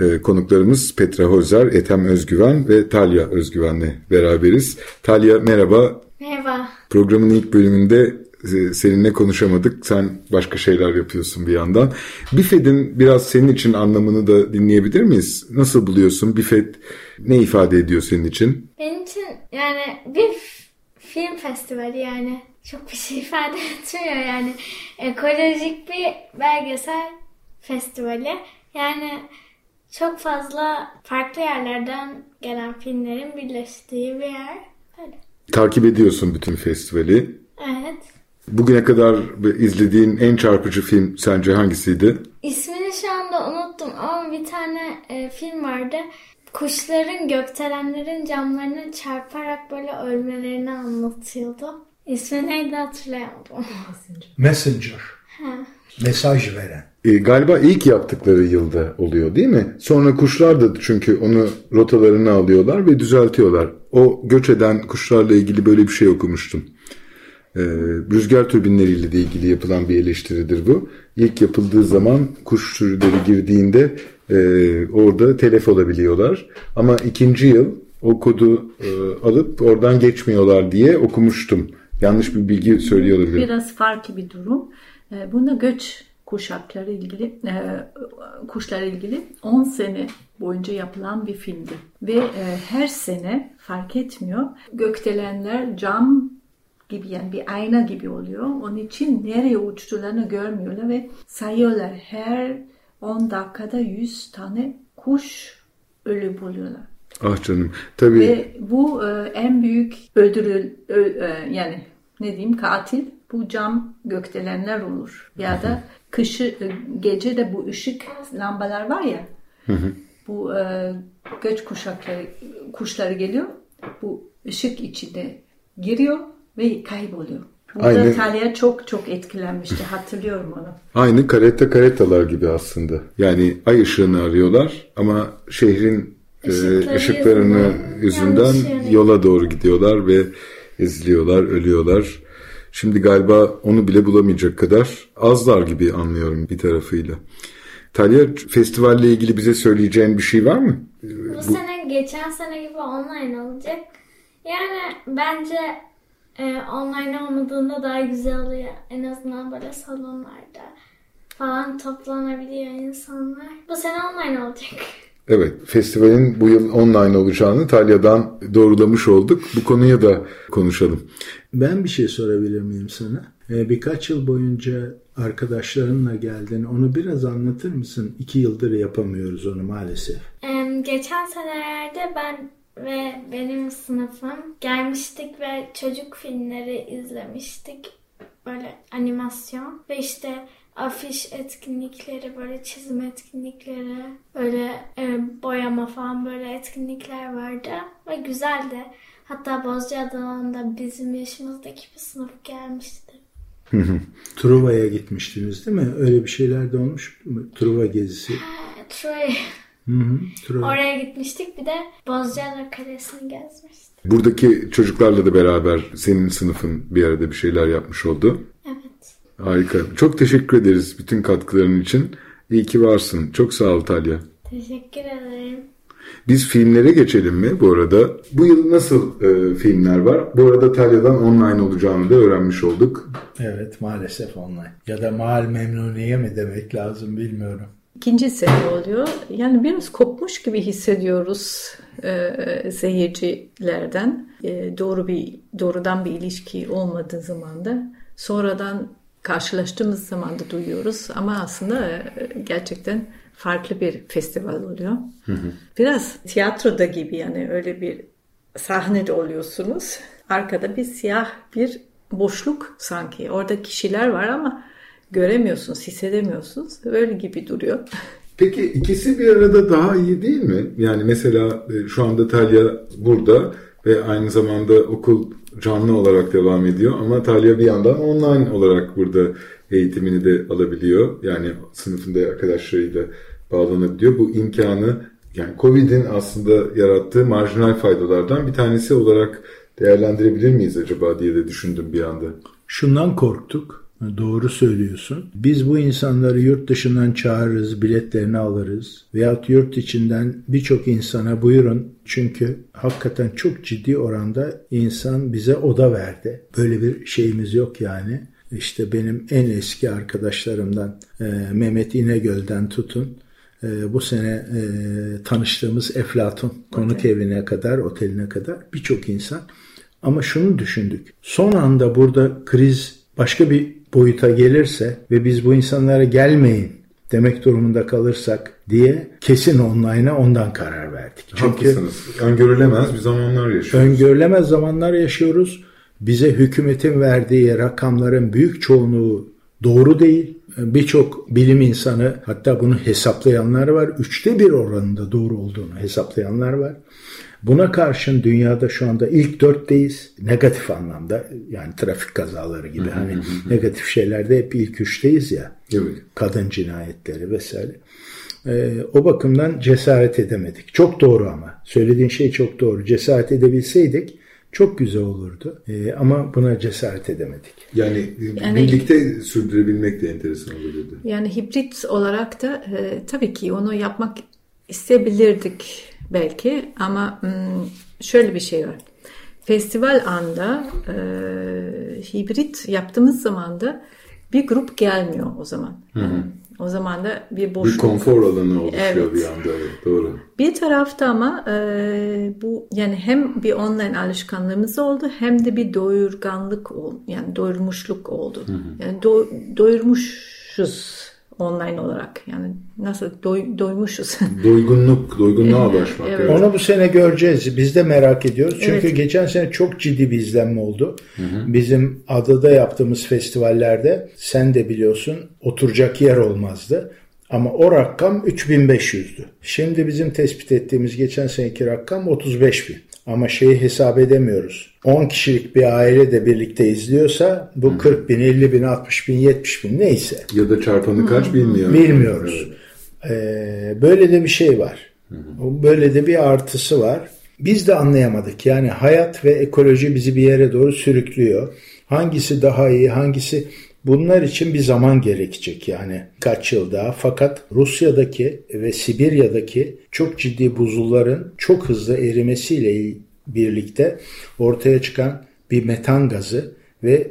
Ee, konuklarımız Petra Hozer, Etem Özgüven ve Talya Özgüven'le beraberiz. Talya merhaba. Merhaba. Programın ilk bölümünde e, seninle konuşamadık. Sen başka şeyler yapıyorsun bir yandan. Bifed'in biraz senin için anlamını da dinleyebilir miyiz? Nasıl buluyorsun? Bifed ne ifade ediyor senin için? Benim için yani bir film festivali yani çok bir şey ifade etmiyor yani. Ekolojik bir belgesel festivali. Yani çok fazla farklı yerlerden gelen filmlerin birleştiği bir yer. Öyle. Takip ediyorsun bütün festivali. Evet. Bugüne kadar izlediğin en çarpıcı film sence hangisiydi? İsmini şu anda unuttum ama bir tane e, film vardı. Kuşların, gökdelenlerin camlarını çarparak böyle ölmelerini anlatıyordu. İsmi neydi hatırlayamadım. Messenger. Ha. Mesaj veren. E, galiba ilk yaptıkları yılda oluyor değil mi? Sonra kuşlar da çünkü onu rotalarını alıyorlar ve düzeltiyorlar. O göç eden kuşlarla ilgili böyle bir şey okumuştum. Ee, rüzgar türbinleriyle de ilgili yapılan bir eleştiridir bu. İlk yapıldığı zaman kuş sürüleri girdiğinde e, orada telef olabiliyorlar. Ama ikinci yıl o kodu e, alıp oradan geçmiyorlar diye okumuştum. Yanlış bir bilgi söylüyor olabilirim. Biraz farklı bir durum. E, bunda göç kuşakları ilgili e, kuşlarla ilgili 10 sene boyunca yapılan bir filmdi. Ve e, her sene fark etmiyor. Gökdelenler cam gibi yani bir ayna gibi oluyor. Onun için nereye uçtuğlarını görmüyorlar ve sayıyorlar. Her 10 dakikada 100 tane kuş ölü buluyorlar. Ah canım. Tabii. Ve bu e, en büyük öldürül ö, e, yani ne diyeyim katil bu cam gökdelenler olur. Ya da kışı e, gece de bu ışık lambalar var ya. Bu e, göç kuşakları kuşları geliyor. Bu ışık içinde giriyor ve kayboluyor. Burada Aynen. Talya çok çok etkilenmişti. Hatırlıyorum onu. Aynı karetta karetalar gibi aslında. Yani ay ışığını arıyorlar ama şehrin e, Işıkları ışıklarını yüzünden yola doğru gidiyorlar ve eziliyorlar, ölüyorlar. Şimdi galiba onu bile bulamayacak kadar azlar gibi anlıyorum bir tarafıyla. Talya festivalle ilgili bize söyleyeceğin bir şey var mı? Bu sene geçen sene gibi online olacak. Yani bence e, online olmadığında daha güzel oluyor. En azından böyle salonlarda falan toplanabiliyor insanlar. Bu sene online olacak. Evet, festivalin bu yıl online olacağını Talya'dan doğrulamış olduk. Bu konuya da konuşalım. Ben bir şey sorabilir miyim sana? Ee, birkaç yıl boyunca arkadaşlarınla geldin. Onu biraz anlatır mısın? İki yıldır yapamıyoruz onu maalesef. Geçen senelerde ben ve benim sınıfım gelmiştik ve çocuk filmleri izlemiştik. Böyle animasyon ve işte afiş etkinlikleri, böyle çizim etkinlikleri, böyle e, boyama falan böyle etkinlikler vardı ve güzeldi. Hatta Bozcaada'dan bizim yaşımızdaki bir sınıf gelmişti. Truva'ya gitmiştiniz değil mi? Öyle bir şeyler de olmuş mu? Truva gezisi. Hı, Truva. oraya gitmiştik bir de Bozcaada Kalesi'ni gezmiştik. Buradaki çocuklarla da beraber senin sınıfın bir arada bir şeyler yapmış oldu. Harika. Çok teşekkür ederiz bütün katkıların için. İyi ki varsın. Çok sağ ol Talya. Teşekkür ederim. Biz filmlere geçelim mi bu arada? Bu yıl nasıl e, filmler var? Bu arada Talya'dan online olacağını da öğrenmiş olduk. Evet maalesef online. Ya da mal memnuniye mi demek lazım bilmiyorum. İkinci sene oluyor. Yani biraz kopmuş gibi hissediyoruz e, seyircilerden. E, doğru bir doğrudan bir ilişki olmadığı zaman da sonradan karşılaştığımız zaman da duyuyoruz. Ama aslında e, gerçekten farklı bir festival oluyor. Biraz tiyatroda gibi yani öyle bir sahnede oluyorsunuz. Arkada bir siyah bir boşluk sanki. Orada kişiler var ama göremiyorsunuz, hissedemiyorsunuz. Öyle gibi duruyor. Peki ikisi bir arada daha iyi değil mi? Yani mesela e, şu anda Talya burada ve aynı zamanda okul canlı olarak devam ediyor ama Talya bir yandan online olarak burada eğitimini de alabiliyor. Yani sınıfında arkadaşlarıyla bağlanabiliyor. Bu imkanı yani Covid'in aslında yarattığı marjinal faydalardan bir tanesi olarak değerlendirebilir miyiz acaba diye de düşündüm bir anda. Şundan korktuk. Doğru söylüyorsun. Biz bu insanları yurt dışından çağırırız, biletlerini alırız. Veyahut yurt içinden birçok insana buyurun. Çünkü hakikaten çok ciddi oranda insan bize oda verdi. Böyle bir şeyimiz yok yani. İşte benim en eski arkadaşlarımdan e, Mehmet İnegöl'den tutun. E, bu sene e, tanıştığımız Eflatun konuk evine kadar, oteline kadar birçok insan. Ama şunu düşündük. Son anda burada kriz başka bir boyuta gelirse ve biz bu insanlara gelmeyin demek durumunda kalırsak diye kesin online'a ondan karar verdik. Çünkü Haklısınız. Öngörülemez bir zamanlar yaşıyoruz. öngörülemez zamanlar yaşıyoruz. Bize hükümetin verdiği rakamların büyük çoğunluğu doğru değil. Birçok bilim insanı hatta bunu hesaplayanlar var. Üçte bir oranında doğru olduğunu hesaplayanlar var. Buna karşın dünyada şu anda ilk dörtteyiz. Negatif anlamda yani trafik kazaları gibi hani negatif şeylerde hep ilk üçteyiz ya. Evet. Kadın cinayetleri vesaire. Ee, o bakımdan cesaret edemedik. Çok doğru ama. Söylediğin şey çok doğru. Cesaret edebilseydik çok güzel olurdu. E, ama buna cesaret edemedik. Yani, Yani- birlikte sürdürebilmek de enteresan olurdu. Yani hibrit olarak da e, tabii ki onu yapmak isteyebilirdik belki ama şöyle bir şey var. Festival anda e, hibrit yaptığımız zaman da bir grup gelmiyor o zaman. Yani o zaman da bir Bir boşluk. konfor alanı oluşuyor Evet. bir anda. Evet, doğru. Bir tarafta ama e, bu yani hem bir online alışkanlığımız oldu hem de bir doyurganlık oldu. Yani doyurmuşluk oldu. Yani do- doyurmuşuz online olarak. Yani nasıl doy- doymuşuz. Doygunluk, doygunluğa ulaşmak. Evet. evet. Onu bu sene göreceğiz. Biz de merak ediyoruz. Çünkü Evet. geçen sene çok ciddi bir izlenme oldu. Bizim adada yaptığımız festivallerde sen de biliyorsun oturacak yer olmazdı. Ama o rakam 3500'dü. Şimdi bizim tespit ettiğimiz geçen seneki rakam 35 bin. Ama şeyi hesap edemiyoruz. 10 kişilik bir aile de birlikte izliyorsa bu 40 bin, 50 bin, 60 bin, 70 bin neyse. Ya da çarpanı kaç bilmiyorum. Bilmiyoruz. Ee, böyle de bir şey var. Böyle de bir artısı var. Biz de anlayamadık. Yani hayat ve ekoloji bizi bir yere doğru sürüklüyor. Hangisi daha iyi, hangisi bunlar için bir zaman gerekecek yani kaç yıl daha. Fakat Rusya'daki ve Sibirya'daki çok ciddi buzulların çok hızlı erimesiyle birlikte ortaya çıkan bir metan gazı ve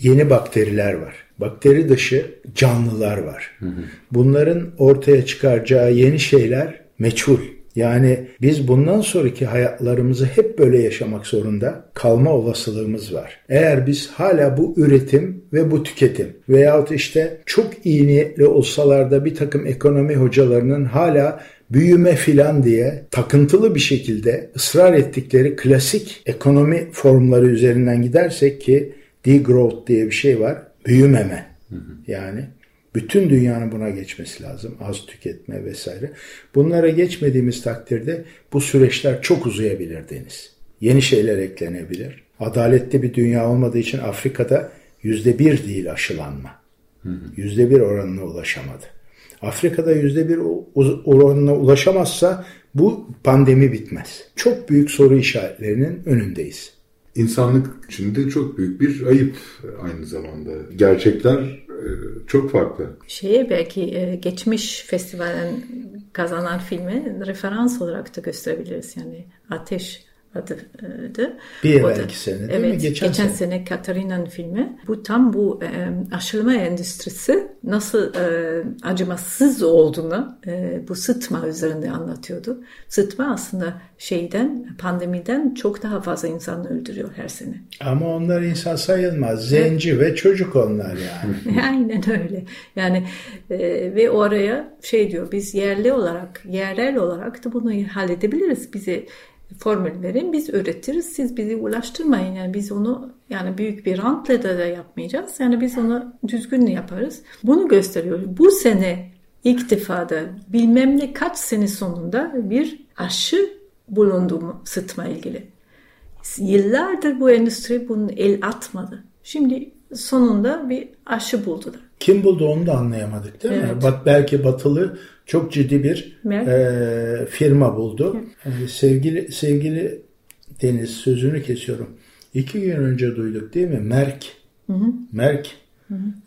yeni bakteriler var. Bakteri dışı canlılar var. Bunların ortaya çıkaracağı yeni şeyler meçhul. Yani biz bundan sonraki hayatlarımızı hep böyle yaşamak zorunda kalma olasılığımız var. Eğer biz hala bu üretim ve bu tüketim veyahut işte çok iyi niyetli olsalar da bir takım ekonomi hocalarının hala büyüme filan diye takıntılı bir şekilde ısrar ettikleri klasik ekonomi formları üzerinden gidersek ki degrowth diye bir şey var. Büyümeme. Yani bütün dünyanın buna geçmesi lazım. Az tüketme vesaire. Bunlara geçmediğimiz takdirde bu süreçler çok uzayabilir Deniz. Yeni şeyler eklenebilir. Adaletli bir dünya olmadığı için Afrika'da yüzde bir değil aşılanma. Yüzde bir oranına ulaşamadı. Afrika'da yüzde bir oranına ulaşamazsa bu pandemi bitmez. Çok büyük soru işaretlerinin önündeyiz. İnsanlık için de çok büyük bir ayıp aynı zamanda. Gerçekler e, çok farklı. Şeye belki e, geçmiş festivalin kazanan filmi referans olarak da gösterebiliriz. Yani Ateş adıdı. Bir O da- evvelki sene değil evet, mi? Geçen, Geçen, sene. sene Katarina'nın filmi. Bu tam bu e, aşılama endüstrisi nasıl e, acımasız olduğunu e, bu sıtma üzerinde anlatıyordu. Sıtma aslında şeyden pandemiden çok daha fazla insan öldürüyor her sene. Ama onlar insan sayılmaz. Zenci ve çocuk onlar yani. Aynen öyle. Yani e, ve oraya şey diyor biz yerli olarak, yerel olarak da bunu halledebiliriz. Bize formül verin, biz üretiriz, siz bizi ulaştırmayın. Yani biz onu yani büyük bir rantla da, yapmayacağız. Yani biz onu düzgün yaparız. Bunu gösteriyor. Bu sene ilk defa da bilmem ne kaç sene sonunda bir aşı bulundu mu sıtma ilgili. Yıllardır bu endüstri bunun el atmadı. Şimdi sonunda bir aşı buldular. Kim buldu onu da anlayamadık değil mi? Evet. Bak belki batılı çok ciddi bir e, firma buldu. E, sevgili sevgili Deniz sözünü kesiyorum. İki gün önce duyduk değil mi? Merck. Merck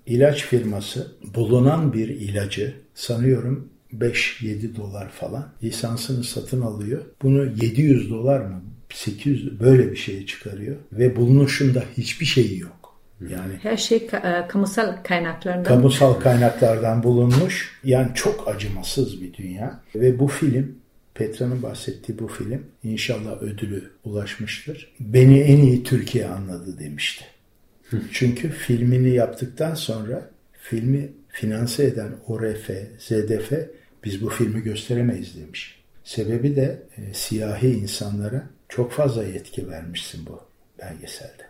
ilaç firması bulunan bir ilacı sanıyorum 5-7 dolar falan lisansını satın alıyor. Bunu 700 dolar mı 800 böyle bir şeye çıkarıyor ve bulunuşunda hiçbir şeyi yok. Yani Her şey ka- e, kamusal kaynaklarından. kamusal kaynaklardan bulunmuş. Yani çok acımasız bir dünya. Ve bu film, Petra'nın bahsettiği bu film inşallah ödülü ulaşmıştır. Beni en iyi Türkiye anladı demişti. Çünkü filmini yaptıktan sonra filmi finanse eden ORF, ZDF biz bu filmi gösteremeyiz demiş. Sebebi de e, siyahi insanlara çok fazla yetki vermişsin bu belgeselde.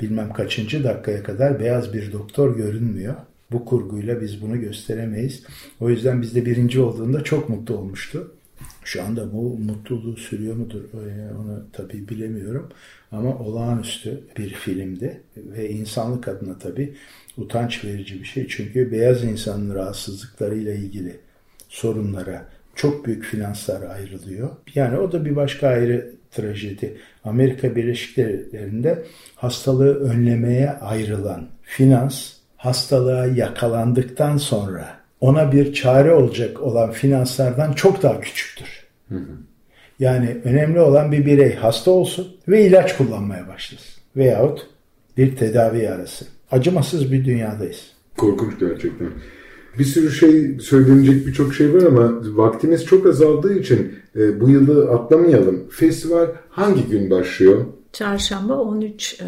Bilmem kaçıncı dakikaya kadar beyaz bir doktor görünmüyor. Bu kurguyla biz bunu gösteremeyiz. O yüzden bizde birinci olduğunda çok mutlu olmuştu. Şu anda bu mutluluğu sürüyor mudur e, onu tabii bilemiyorum. Ama olağanüstü bir filmdi ve insanlık adına tabii utanç verici bir şey. Çünkü beyaz insanın rahatsızlıklarıyla ilgili sorunlara çok büyük finanslar ayrılıyor. Yani o da bir başka ayrı trajedi. Amerika Birleşik Devletleri'nde hastalığı önlemeye ayrılan finans hastalığa yakalandıktan sonra ona bir çare olacak olan finanslardan çok daha küçüktür. Hı hı. Yani önemli olan bir birey hasta olsun ve ilaç kullanmaya başlasın. Veyahut bir tedavi arası. Acımasız bir dünyadayız. Korkunç gerçekten. Bir sürü şey söylenecek birçok şey var ama vaktimiz çok azaldığı için e, bu yılı atlamayalım. Festival hangi gün başlıyor? Çarşamba 13 e,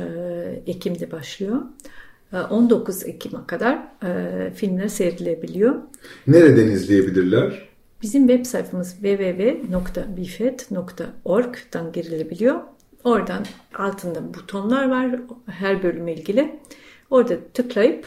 Ekim'de başlıyor. 19 e, Ekim'e kadar e, filmler seyredilebiliyor. Nereden izleyebilirler? Bizim web sayfamız www.bifet.org'dan girilebiliyor. Oradan altında butonlar var her bölümle ilgili. Orada tıklayıp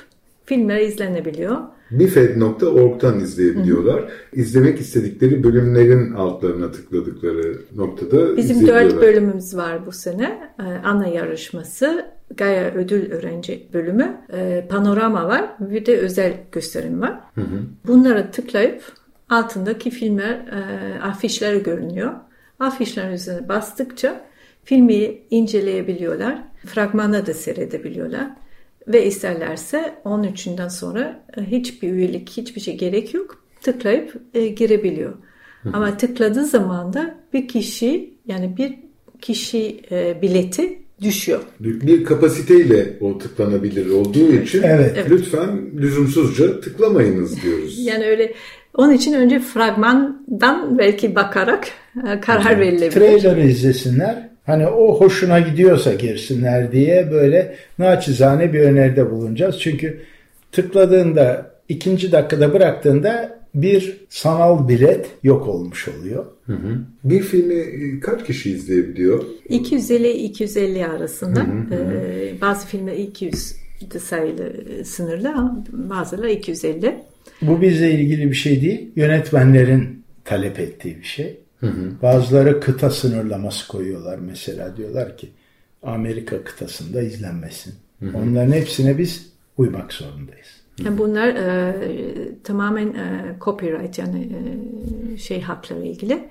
filmler izlenebiliyor. Bifed.org'dan izleyebiliyorlar. Hı. İzlemek istedikleri bölümlerin altlarına tıkladıkları noktada Bizim dört bölümümüz var bu sene. Ee, ana yarışması, Gaia Ödül Öğrenci bölümü, ee, panorama var, bir de özel gösterim var. Hı hı. Bunlara tıklayıp altındaki filmler, e, afişler görünüyor. Afişlerin üzerine bastıkça filmi inceleyebiliyorlar. Fragmanda da seyredebiliyorlar. Ve isterlerse 13'ünden sonra e, hiçbir üyelik, hiçbir şey gerek yok. Tıklayıp e, girebiliyor. Ama tıkladığı zaman da bir kişi yani bir kişi e, bileti düşüyor. Bir kapasiteyle o tıklanabilir olduğu için evet. lütfen lüzumsuzca tıklamayınız diyoruz. yani öyle onun için önce fragmandan belki bakarak e, karar verilebilir. Trailer'ı izlesinler. Hani o hoşuna gidiyorsa girsinler diye böyle naçizane bir öneride bulunacağız. Çünkü tıkladığında ikinci dakikada bıraktığında bir sanal bilet yok olmuş oluyor. Hı hı. Bir filmi e, kaç kişi izleyebiliyor? 250-250 arasında. Hı hı hı. Ee, bazı filmler 200 sayılı e, sınırlı ama bazıları 250. Bu bizle ilgili bir şey değil. Yönetmenlerin talep ettiği bir şey. Hı hı. Bazıları kıta sınırlaması koyuyorlar mesela. Diyorlar ki Amerika kıtasında izlenmesin. Hı hı. Onların hepsine biz uymak zorundayız. Yani bunlar e, tamamen e, copyright yani e, şey hakları ilgili.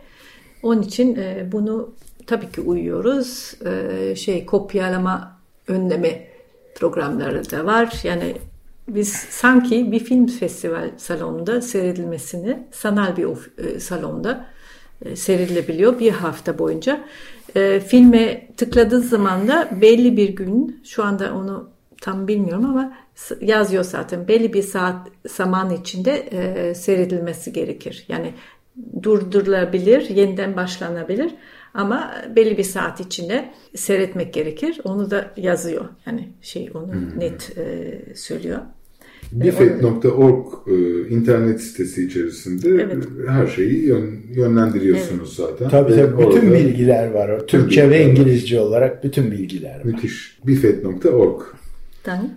Onun için e, bunu tabii ki uyuyoruz. E, şey kopyalama önleme programları da var. Yani biz sanki bir film festival salonunda seyredilmesini sanal bir e, salonda e, seyredilebiliyor bir hafta boyunca. E, filme tıkladığı zaman da belli bir gün, şu anda onu tam bilmiyorum ama yazıyor zaten belli bir saat zaman içinde e, seyredilmesi gerekir. Yani durdurulabilir, yeniden başlanabilir ama belli bir saat içinde seyretmek gerekir. Onu da yazıyor. Yani şey onu hmm. net e, söylüyor. Bifet.org e, internet sitesi içerisinde evet. her şeyi yön, yönlendiriyorsunuz evet. zaten. Tabii tabii bütün bilgiler var. Türkçe ve İngilizce var. olarak bütün bilgiler var. Müthiş. Bifet.org. Tamam.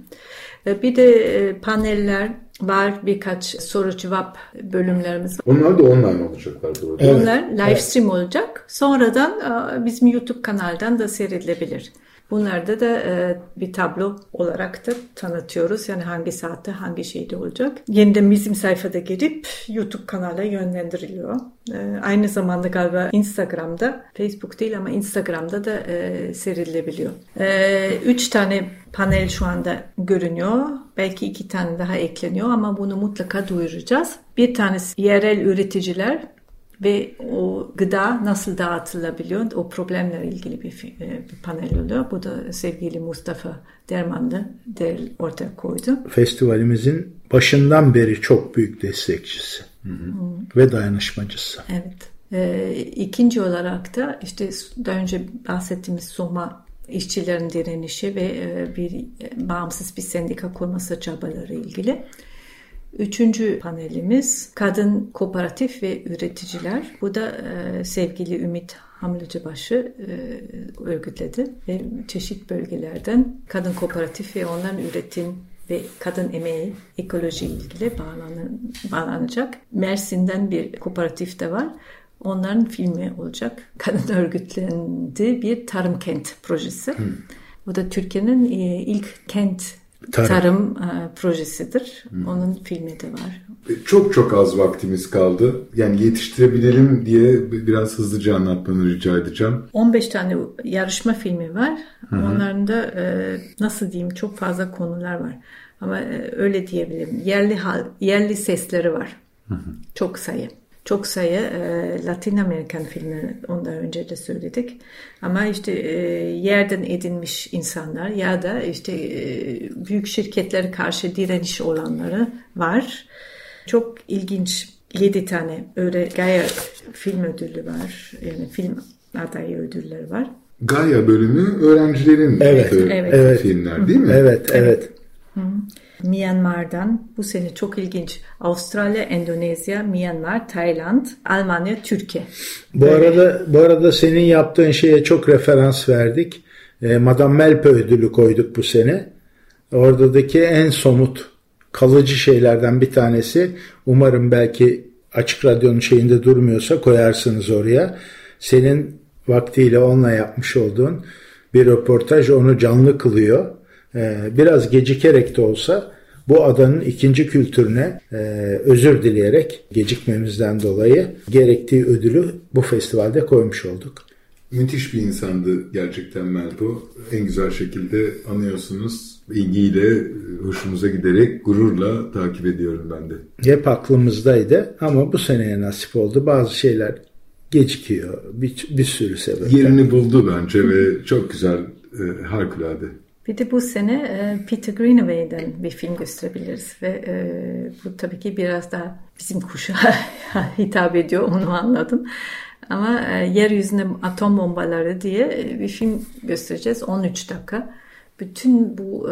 E, bir de e, paneller var birkaç soru cevap bölümlerimiz var. Onlar da online olacaklar burada. Evet. Onlar live stream evet. olacak. Sonradan bizim YouTube kanaldan da seyredilebilir. Bunlarda da e, bir tablo olarak da tanıtıyoruz. Yani hangi saatte hangi şeyde olacak. Yeniden bizim sayfada girip YouTube kanala yönlendiriliyor. E, aynı zamanda galiba Instagram'da, Facebook değil ama Instagram'da da e, serilebiliyor. E, üç tane panel şu anda görünüyor. Belki iki tane daha ekleniyor ama bunu mutlaka duyuracağız. Bir tanesi yerel üreticiler ve o gıda nasıl dağıtılabiliyor o problemlerle ilgili bir, e, bir panel oluyor. Bu da sevgili Mustafa Derman da der, ortaya koydu. Festivalimizin başından beri çok büyük destekçisi hı hı. ve dayanışmacısı. Evet. Ee, ikinci olarak da işte daha önce bahsettiğimiz Soma işçilerin direnişi ve e, bir e, bağımsız bir sendika kurması çabaları ilgili. Üçüncü panelimiz kadın kooperatif ve üreticiler. Bu da e, sevgili Ümit Hamlıcıbaşı e, örgütledi ve çeşit bölgelerden kadın kooperatif ve onların üretim ve kadın emeği ekoloji ilgili bağlanın, bağlanacak. Mersin'den bir kooperatif de var. Onların filmi olacak. Kadın örgütlendi bir tarım kent projesi. Hmm. Bu da Türkiye'nin e, ilk kent tarım, tarım e, projesidir. Hmm. Onun filmi de var. Çok çok az vaktimiz kaldı. Yani yetiştirebilelim diye biraz hızlıca anlatmanı rica edeceğim. 15 tane yarışma filmi var. Hı-hı. Onların da e, nasıl diyeyim çok fazla konular var. Ama e, öyle diyebilirim. Yerli hal, yerli sesleri var. Hı-hı. Çok sayı çok sayı e, Latin Amerikan filmleri ondan önce de söyledik. Ama işte e, yerden edinmiş insanlar ya da işte e, büyük şirketlere karşı direniş olanları var. Çok ilginç yedi tane öyle Gaia film ödülü var. Yani film adayı ödülleri var. Gaia bölümü öğrencilerin evet, evet. filmler değil mi? Evet, evet. evet. Hı. Myanmar'dan bu sene çok ilginç. Avustralya, Endonezya, Myanmar, Tayland, Almanya, Türkiye. Bu Böyle. arada bu arada senin yaptığın şeye çok referans verdik. E, Madame Melpe ödülü koyduk bu sene. Oradaki en somut kalıcı şeylerden bir tanesi. Umarım belki açık radyonun şeyinde durmuyorsa koyarsınız oraya. Senin vaktiyle onunla yapmış olduğun bir röportaj onu canlı kılıyor. Ee, biraz gecikerek de olsa bu adanın ikinci kültürüne e, özür dileyerek gecikmemizden dolayı gerektiği ödülü bu festivalde koymuş olduk. Müthiş bir insandı gerçekten Melpo. En güzel şekilde anıyorsunuz. İlgiyle, hoşumuza giderek, gururla takip ediyorum ben de. Hep aklımızdaydı ama bu seneye nasip oldu. Bazı şeyler gecikiyor. Bir, bir sürü sebep. Yerini buldu bence ve çok güzel, e, harikulade. Bir de bu sene e, Peter Greenaway'den bir film gösterebiliriz ve e, bu tabii ki biraz daha bizim kuşağa hitap ediyor onu anladım. Ama e, yeryüzünde atom bombaları diye bir film göstereceğiz 13 dakika. Bütün bu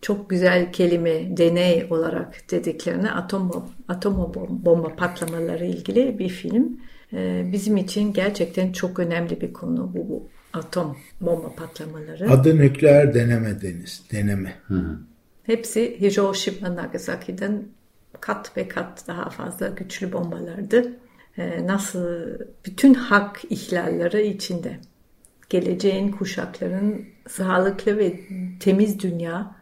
çok güzel kelime deney olarak dediklerine atom atom bomba patlamaları ilgili bir film. Bizim için gerçekten çok önemli bir konu bu, bu atom bomba patlamaları. Adı nükleer deneme deniz, deneme. Hı hı. Hepsi Hiroşima Nagasaki'den kat ve kat daha fazla güçlü bombalardı. Ee, nasıl bütün hak ihlalleri içinde. Geleceğin kuşakların sağlıklı ve temiz dünya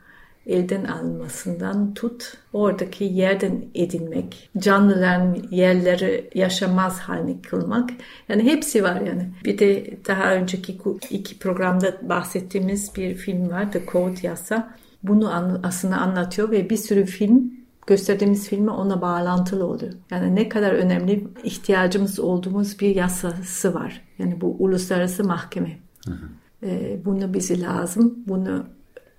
elden almasından tut, oradaki yerden edinmek, canlıların yerleri yaşamaz haline kılmak. Yani hepsi var yani. Bir de daha önceki iki programda bahsettiğimiz bir film var, The Code Yasa. Bunu aslında anlatıyor ve bir sürü film gösterdiğimiz filme ona bağlantılı oluyor. Yani ne kadar önemli ihtiyacımız olduğumuz bir yasası var. Yani bu uluslararası mahkeme. Hı hı. Ee, bunu bizi lazım. Bunu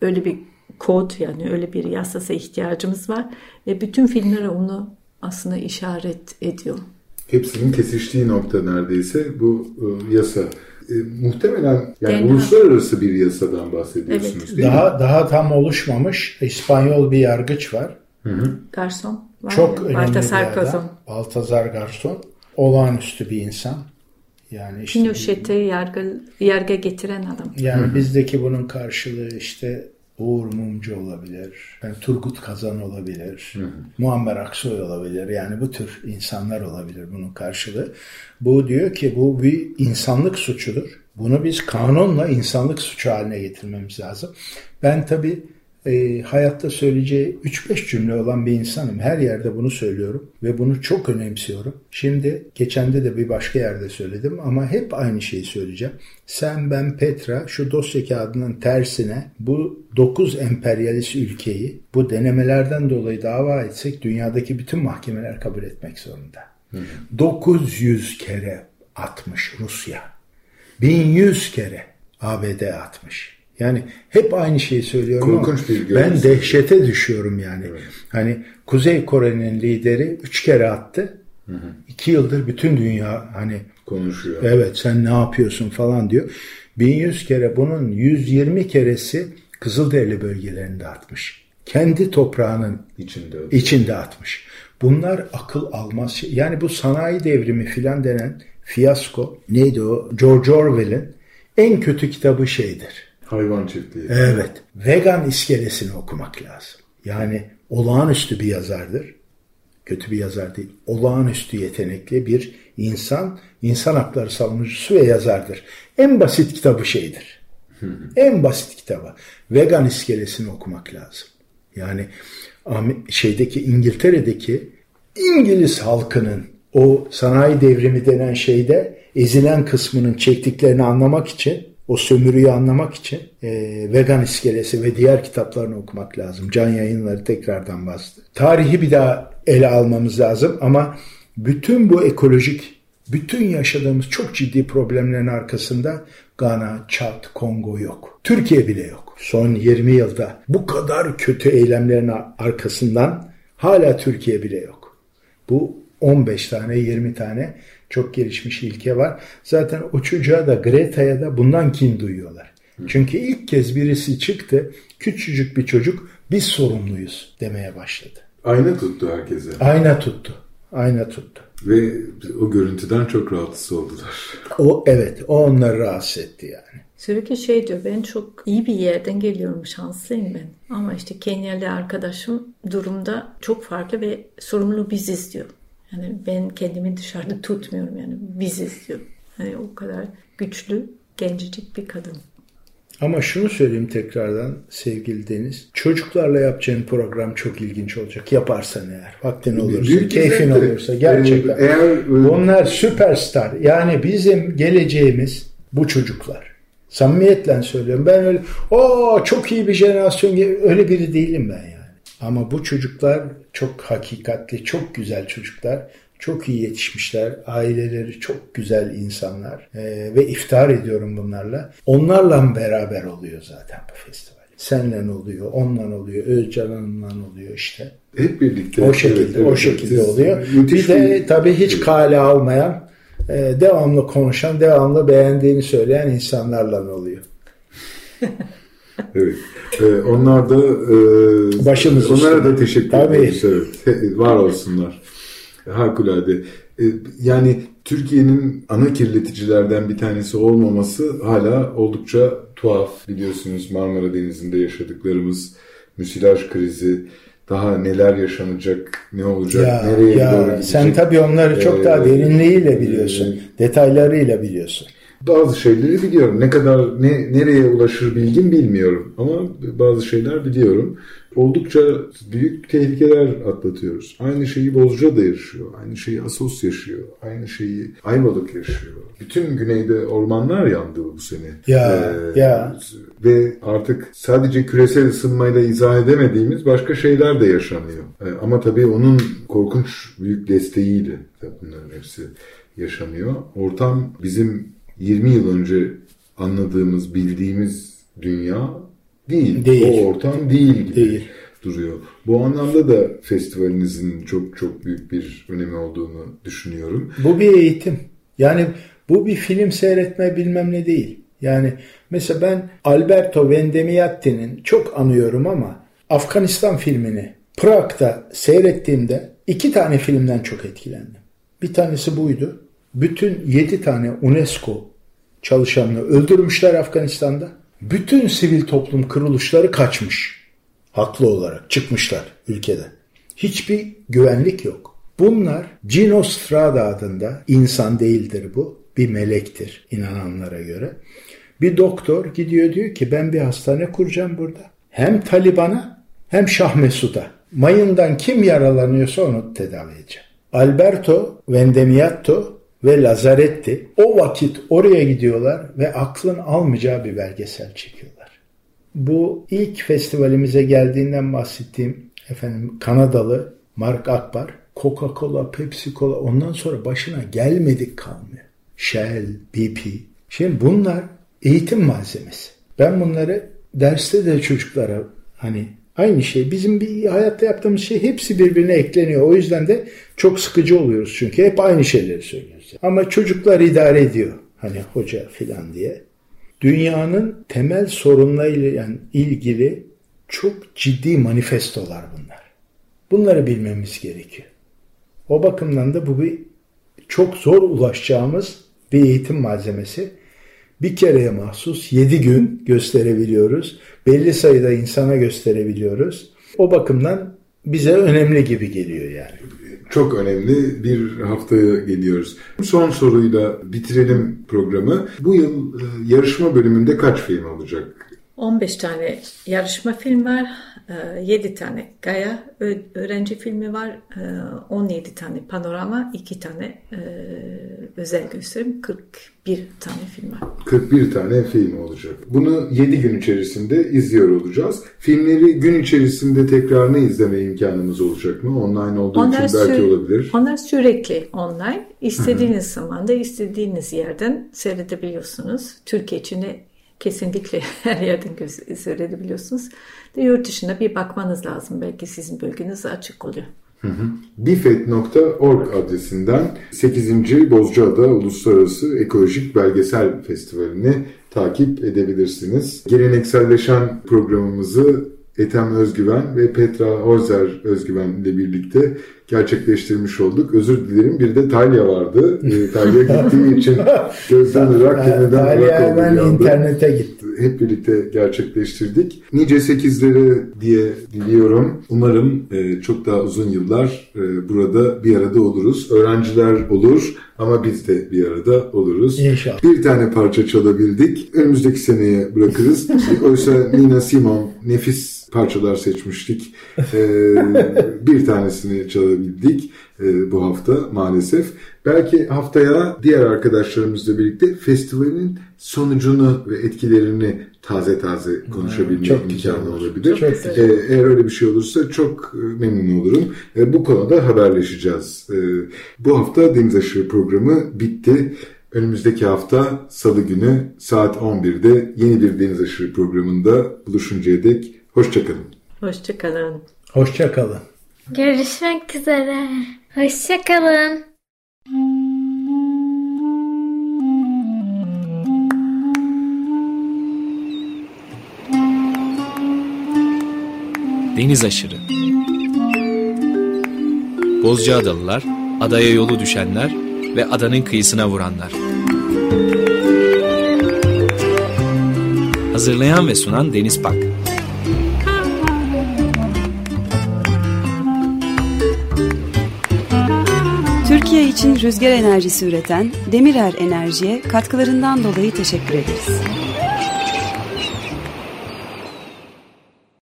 öyle bir kod yani öyle bir yasasa ihtiyacımız var. Ve bütün filmler onu aslında işaret ediyor. Hepsinin kesiştiği nokta neredeyse bu e, yasa. E, muhtemelen yani Genel. uluslararası bir yasadan bahsediyorsunuz evet. değil daha, mi? Daha tam oluşmamış İspanyol bir yargıç var. Hı hı. Garson. Var Çok ya. önemli Baltazar bir adam. Baltazar Garson. Olağanüstü bir insan. Yani işte, Pinochet'i yargı, yargı getiren adam. Yani Hı-hı. bizdeki bunun karşılığı işte Uğur Mumcu olabilir, yani Turgut Kazan olabilir, hı hı. Muammer Aksoy olabilir. Yani bu tür insanlar olabilir bunun karşılığı. Bu diyor ki bu bir insanlık suçudur. Bunu biz kanunla insanlık suçu haline getirmemiz lazım. Ben tabii e, hayatta söyleyeceği 3-5 cümle olan bir insanım. Her yerde bunu söylüyorum ve bunu çok önemsiyorum. Şimdi geçende de bir başka yerde söyledim ama hep aynı şeyi söyleyeceğim. Sen, ben, Petra şu dosya kağıdının tersine bu 9 emperyalist ülkeyi bu denemelerden dolayı dava etsek dünyadaki bütün mahkemeler kabul etmek zorunda. Hı. 900 kere atmış Rusya. 1100 kere ABD atmış. Yani hep aynı şeyi söylüyorum Korkunç ama bir ben dehşete düşüyorum yani. Evet. Hani Kuzey Kore'nin lideri üç kere attı. Hı hı. İki yıldır bütün dünya hani konuşuyor. Evet sen ne yapıyorsun falan diyor. 1100 kere bunun 120 keresi Kızılderili bölgelerinde atmış. Kendi toprağının içinde, içinde atmış. Bunlar akıl almaz şey. Yani bu sanayi devrimi filan denen fiyasko neydi o? George Orwell'in en kötü kitabı şeydir Hayvan çiftliği. Evet. Vegan iskelesini okumak lazım. Yani olağanüstü bir yazardır. Kötü bir yazar değil. Olağanüstü yetenekli bir insan, insan hakları savunucusu ve yazardır. En basit kitabı şeydir. En basit kitabı. Vegan iskelesini okumak lazım. Yani şeydeki İngiltere'deki İngiliz halkının o sanayi devrimi denen şeyde ezilen kısmının çektiklerini anlamak için o sömürüyü anlamak için e, Vegan İskelesi ve diğer kitaplarını okumak lazım. Can yayınları tekrardan bastı. Tarihi bir daha ele almamız lazım ama bütün bu ekolojik, bütün yaşadığımız çok ciddi problemlerin arkasında Gana, Çat, Kongo yok. Türkiye bile yok. Son 20 yılda bu kadar kötü eylemlerin arkasından hala Türkiye bile yok. Bu 15 tane 20 tane çok gelişmiş ilke var. Zaten o çocuğa da Greta'ya da bundan kin duyuyorlar. Çünkü ilk kez birisi çıktı küçücük bir çocuk biz sorumluyuz demeye başladı. Ayna tuttu herkese. Ayna tuttu. Ayna tuttu. Ve o görüntüden çok rahatsız oldular. O evet, o onları rahatsız etti yani. Sürekli şey diyor ben çok iyi bir yerden geliyorum şanslıyım ben. Ama işte Kenyalı arkadaşım durumda çok farklı ve sorumlu biziz diyor. Yani ben kendimi dışarıda tutmuyorum yani biziz diyor. Yani o kadar güçlü gencecik bir kadın. Ama şunu söyleyeyim tekrardan sevgili Deniz. Çocuklarla yapacağın program çok ilginç olacak. Yaparsan eğer. Vaktin olursa, Büyük keyfin zevkli. olursa. Gerçekten. Eğer, Bunlar süperstar. Yani bizim geleceğimiz bu çocuklar. Samimiyetle söylüyorum. Ben öyle o çok iyi bir jenerasyon öyle biri değilim ben yani. Ama bu çocuklar çok hakikatli, çok güzel çocuklar. Çok iyi yetişmişler. Aileleri çok güzel insanlar. Ee, ve iftihar ediyorum bunlarla. Onlarla beraber oluyor zaten bu festival. Senle oluyor, onunla oluyor, Özcan'la oluyor işte. Hep birlikte. O şekilde, evet, evet, o şekilde evet. oluyor. Bir de tabii hiç kale almayan, e, devamlı konuşan, devamlı beğendiğini söyleyen insanlarla oluyor. evet. Ee, onlar da e, başımız onlara üstüne. da teşekkür Tabii. ederiz. Evet. Var olsunlar. Harikulade. Ee, yani Türkiye'nin ana kirleticilerden bir tanesi olmaması hala oldukça tuhaf. Biliyorsunuz Marmara Denizi'nde yaşadıklarımız müsilaj krizi, daha neler yaşanacak, ne olacak, ya, nereye ya, doğru gidecek. Sen tabii onları çok ee, daha derinliğiyle biliyorsun, e, detaylarıyla biliyorsun. Bazı şeyleri biliyorum. Ne kadar ne nereye ulaşır bilgim bilmiyorum ama bazı şeyler biliyorum. Oldukça büyük tehlikeler atlatıyoruz. Aynı şeyi Bozca da yaşıyor. Aynı şeyi Asos yaşıyor. Aynı şeyi Ayvalık yaşıyor. Bütün güneyde ormanlar yandı bu sene. Ya ee, ya. Ve artık sadece küresel ısınmayla izah edemediğimiz başka şeyler de yaşanıyor. Ee, ama tabii onun korkunç büyük desteğiyle bunların hepsi yaşanıyor. Ortam bizim 20 yıl önce anladığımız, bildiğimiz dünya değil. değil. O ortam değil gibi değil. duruyor. Bu anlamda da festivalinizin çok çok büyük bir önemi olduğunu düşünüyorum. Bu bir eğitim. Yani bu bir film seyretme bilmem ne değil. Yani mesela ben Alberto Vendemiatti'nin çok anıyorum ama Afganistan filmini Prag'da seyrettiğimde iki tane filmden çok etkilendim. Bir tanesi buydu. Bütün yedi tane UNESCO çalışanını öldürmüşler Afganistan'da. Bütün sivil toplum kuruluşları kaçmış. Haklı olarak çıkmışlar ülkede. Hiçbir güvenlik yok. Bunlar Gino Strada adında insan değildir bu. Bir melektir inananlara göre. Bir doktor gidiyor diyor ki ben bir hastane kuracağım burada. Hem Taliban'a hem Şah Mesud'a. Mayından kim yaralanıyorsa onu tedavi edeceğim. Alberto Vendemiatto ve Lazaretti o vakit oraya gidiyorlar ve aklın almayacağı bir belgesel çekiyorlar. Bu ilk festivalimize geldiğinden bahsettiğim efendim Kanadalı Mark Akbar Coca-Cola, Pepsi-Cola ondan sonra başına gelmedik kalmıyor. Shell, BP. Şimdi bunlar eğitim malzemesi. Ben bunları derste de çocuklara hani Aynı şey. Bizim bir hayatta yaptığımız şey hepsi birbirine ekleniyor. O yüzden de çok sıkıcı oluyoruz çünkü hep aynı şeyleri söylüyoruz. Ama çocuklar idare ediyor. Hani hoca filan diye. Dünyanın temel sorunlarıyla ilgili çok ciddi manifestolar bunlar. Bunları bilmemiz gerekiyor. O bakımdan da bu bir çok zor ulaşacağımız bir eğitim malzemesi bir kereye mahsus 7 gün gösterebiliyoruz. Belli sayıda insana gösterebiliyoruz. O bakımdan bize önemli gibi geliyor yani. çok önemli bir haftaya geliyoruz. Son soruyla bitirelim programı. Bu yıl e, yarışma bölümünde kaç film olacak? 15 tane yarışma film var. 7 ee, tane Gaya öğrenci filmi var. 17 ee, tane panorama, 2 tane e, özel gösterim, 41 tane film var. 41 tane film olacak. Bunu 7 gün içerisinde izliyor olacağız. Filmleri gün içerisinde tekrarını izleme imkanımız olacak mı? Online olduğu onlar için belki olabilir. Onlar sürekli online. İstediğiniz zaman da istediğiniz yerden seyredebiliyorsunuz. Türkiye içinde kesinlikle her yerden seyredebiliyorsunuz. De yurt dışında bir bakmanız lazım. Belki sizin bölgeniz açık oluyor. Bifet.org adresinden 8. Bozcaada Uluslararası Ekolojik Belgesel Festivali'ni takip edebilirsiniz. Gelenekselleşen programımızı Ethem Özgüven ve Petra Horzer Özgüven ile birlikte gerçekleştirmiş olduk. Özür dilerim bir de Talya vardı. E, Talya gittiği için gözden ırak yeniden Talya hemen internete gitti. Hep birlikte gerçekleştirdik. Nice sekizleri diye diliyorum. Umarım e, çok daha uzun yıllar e, burada bir arada oluruz. Öğrenciler olur ama biz de bir arada oluruz. İnşallah. Bir tane parça çalabildik. Önümüzdeki seneye bırakırız. Oysa Nina Simon nefis parçalar seçmiştik. Ee, bir tanesini çalabildik e, bu hafta maalesef. Belki haftaya diğer arkadaşlarımızla birlikte festivalin sonucunu ve etkilerini taze taze konuşabilme çok imkanı olur. olabilir. Çok ee, eğer öyle bir şey olursa çok e, memnun olurum. Ee, bu konuda haberleşeceğiz. Ee, bu hafta Deniz Aşırı programı bitti. Önümüzdeki hafta Salı günü saat 11'de yeni bir Deniz Aşırı programında buluşuncaya dek hoşçakalın. Hoşçakalın. Hoşçakalın. Görüşmek üzere. Hoşçakalın. Deniz aşırı. Bozcaadalılar, adaya yolu düşenler ve adanın kıyısına vuranlar. Hazırlayan ve sunan Deniz Pak. Türkiye için rüzgar enerjisi üreten Demirer Enerji'ye katkılarından dolayı teşekkür ederiz.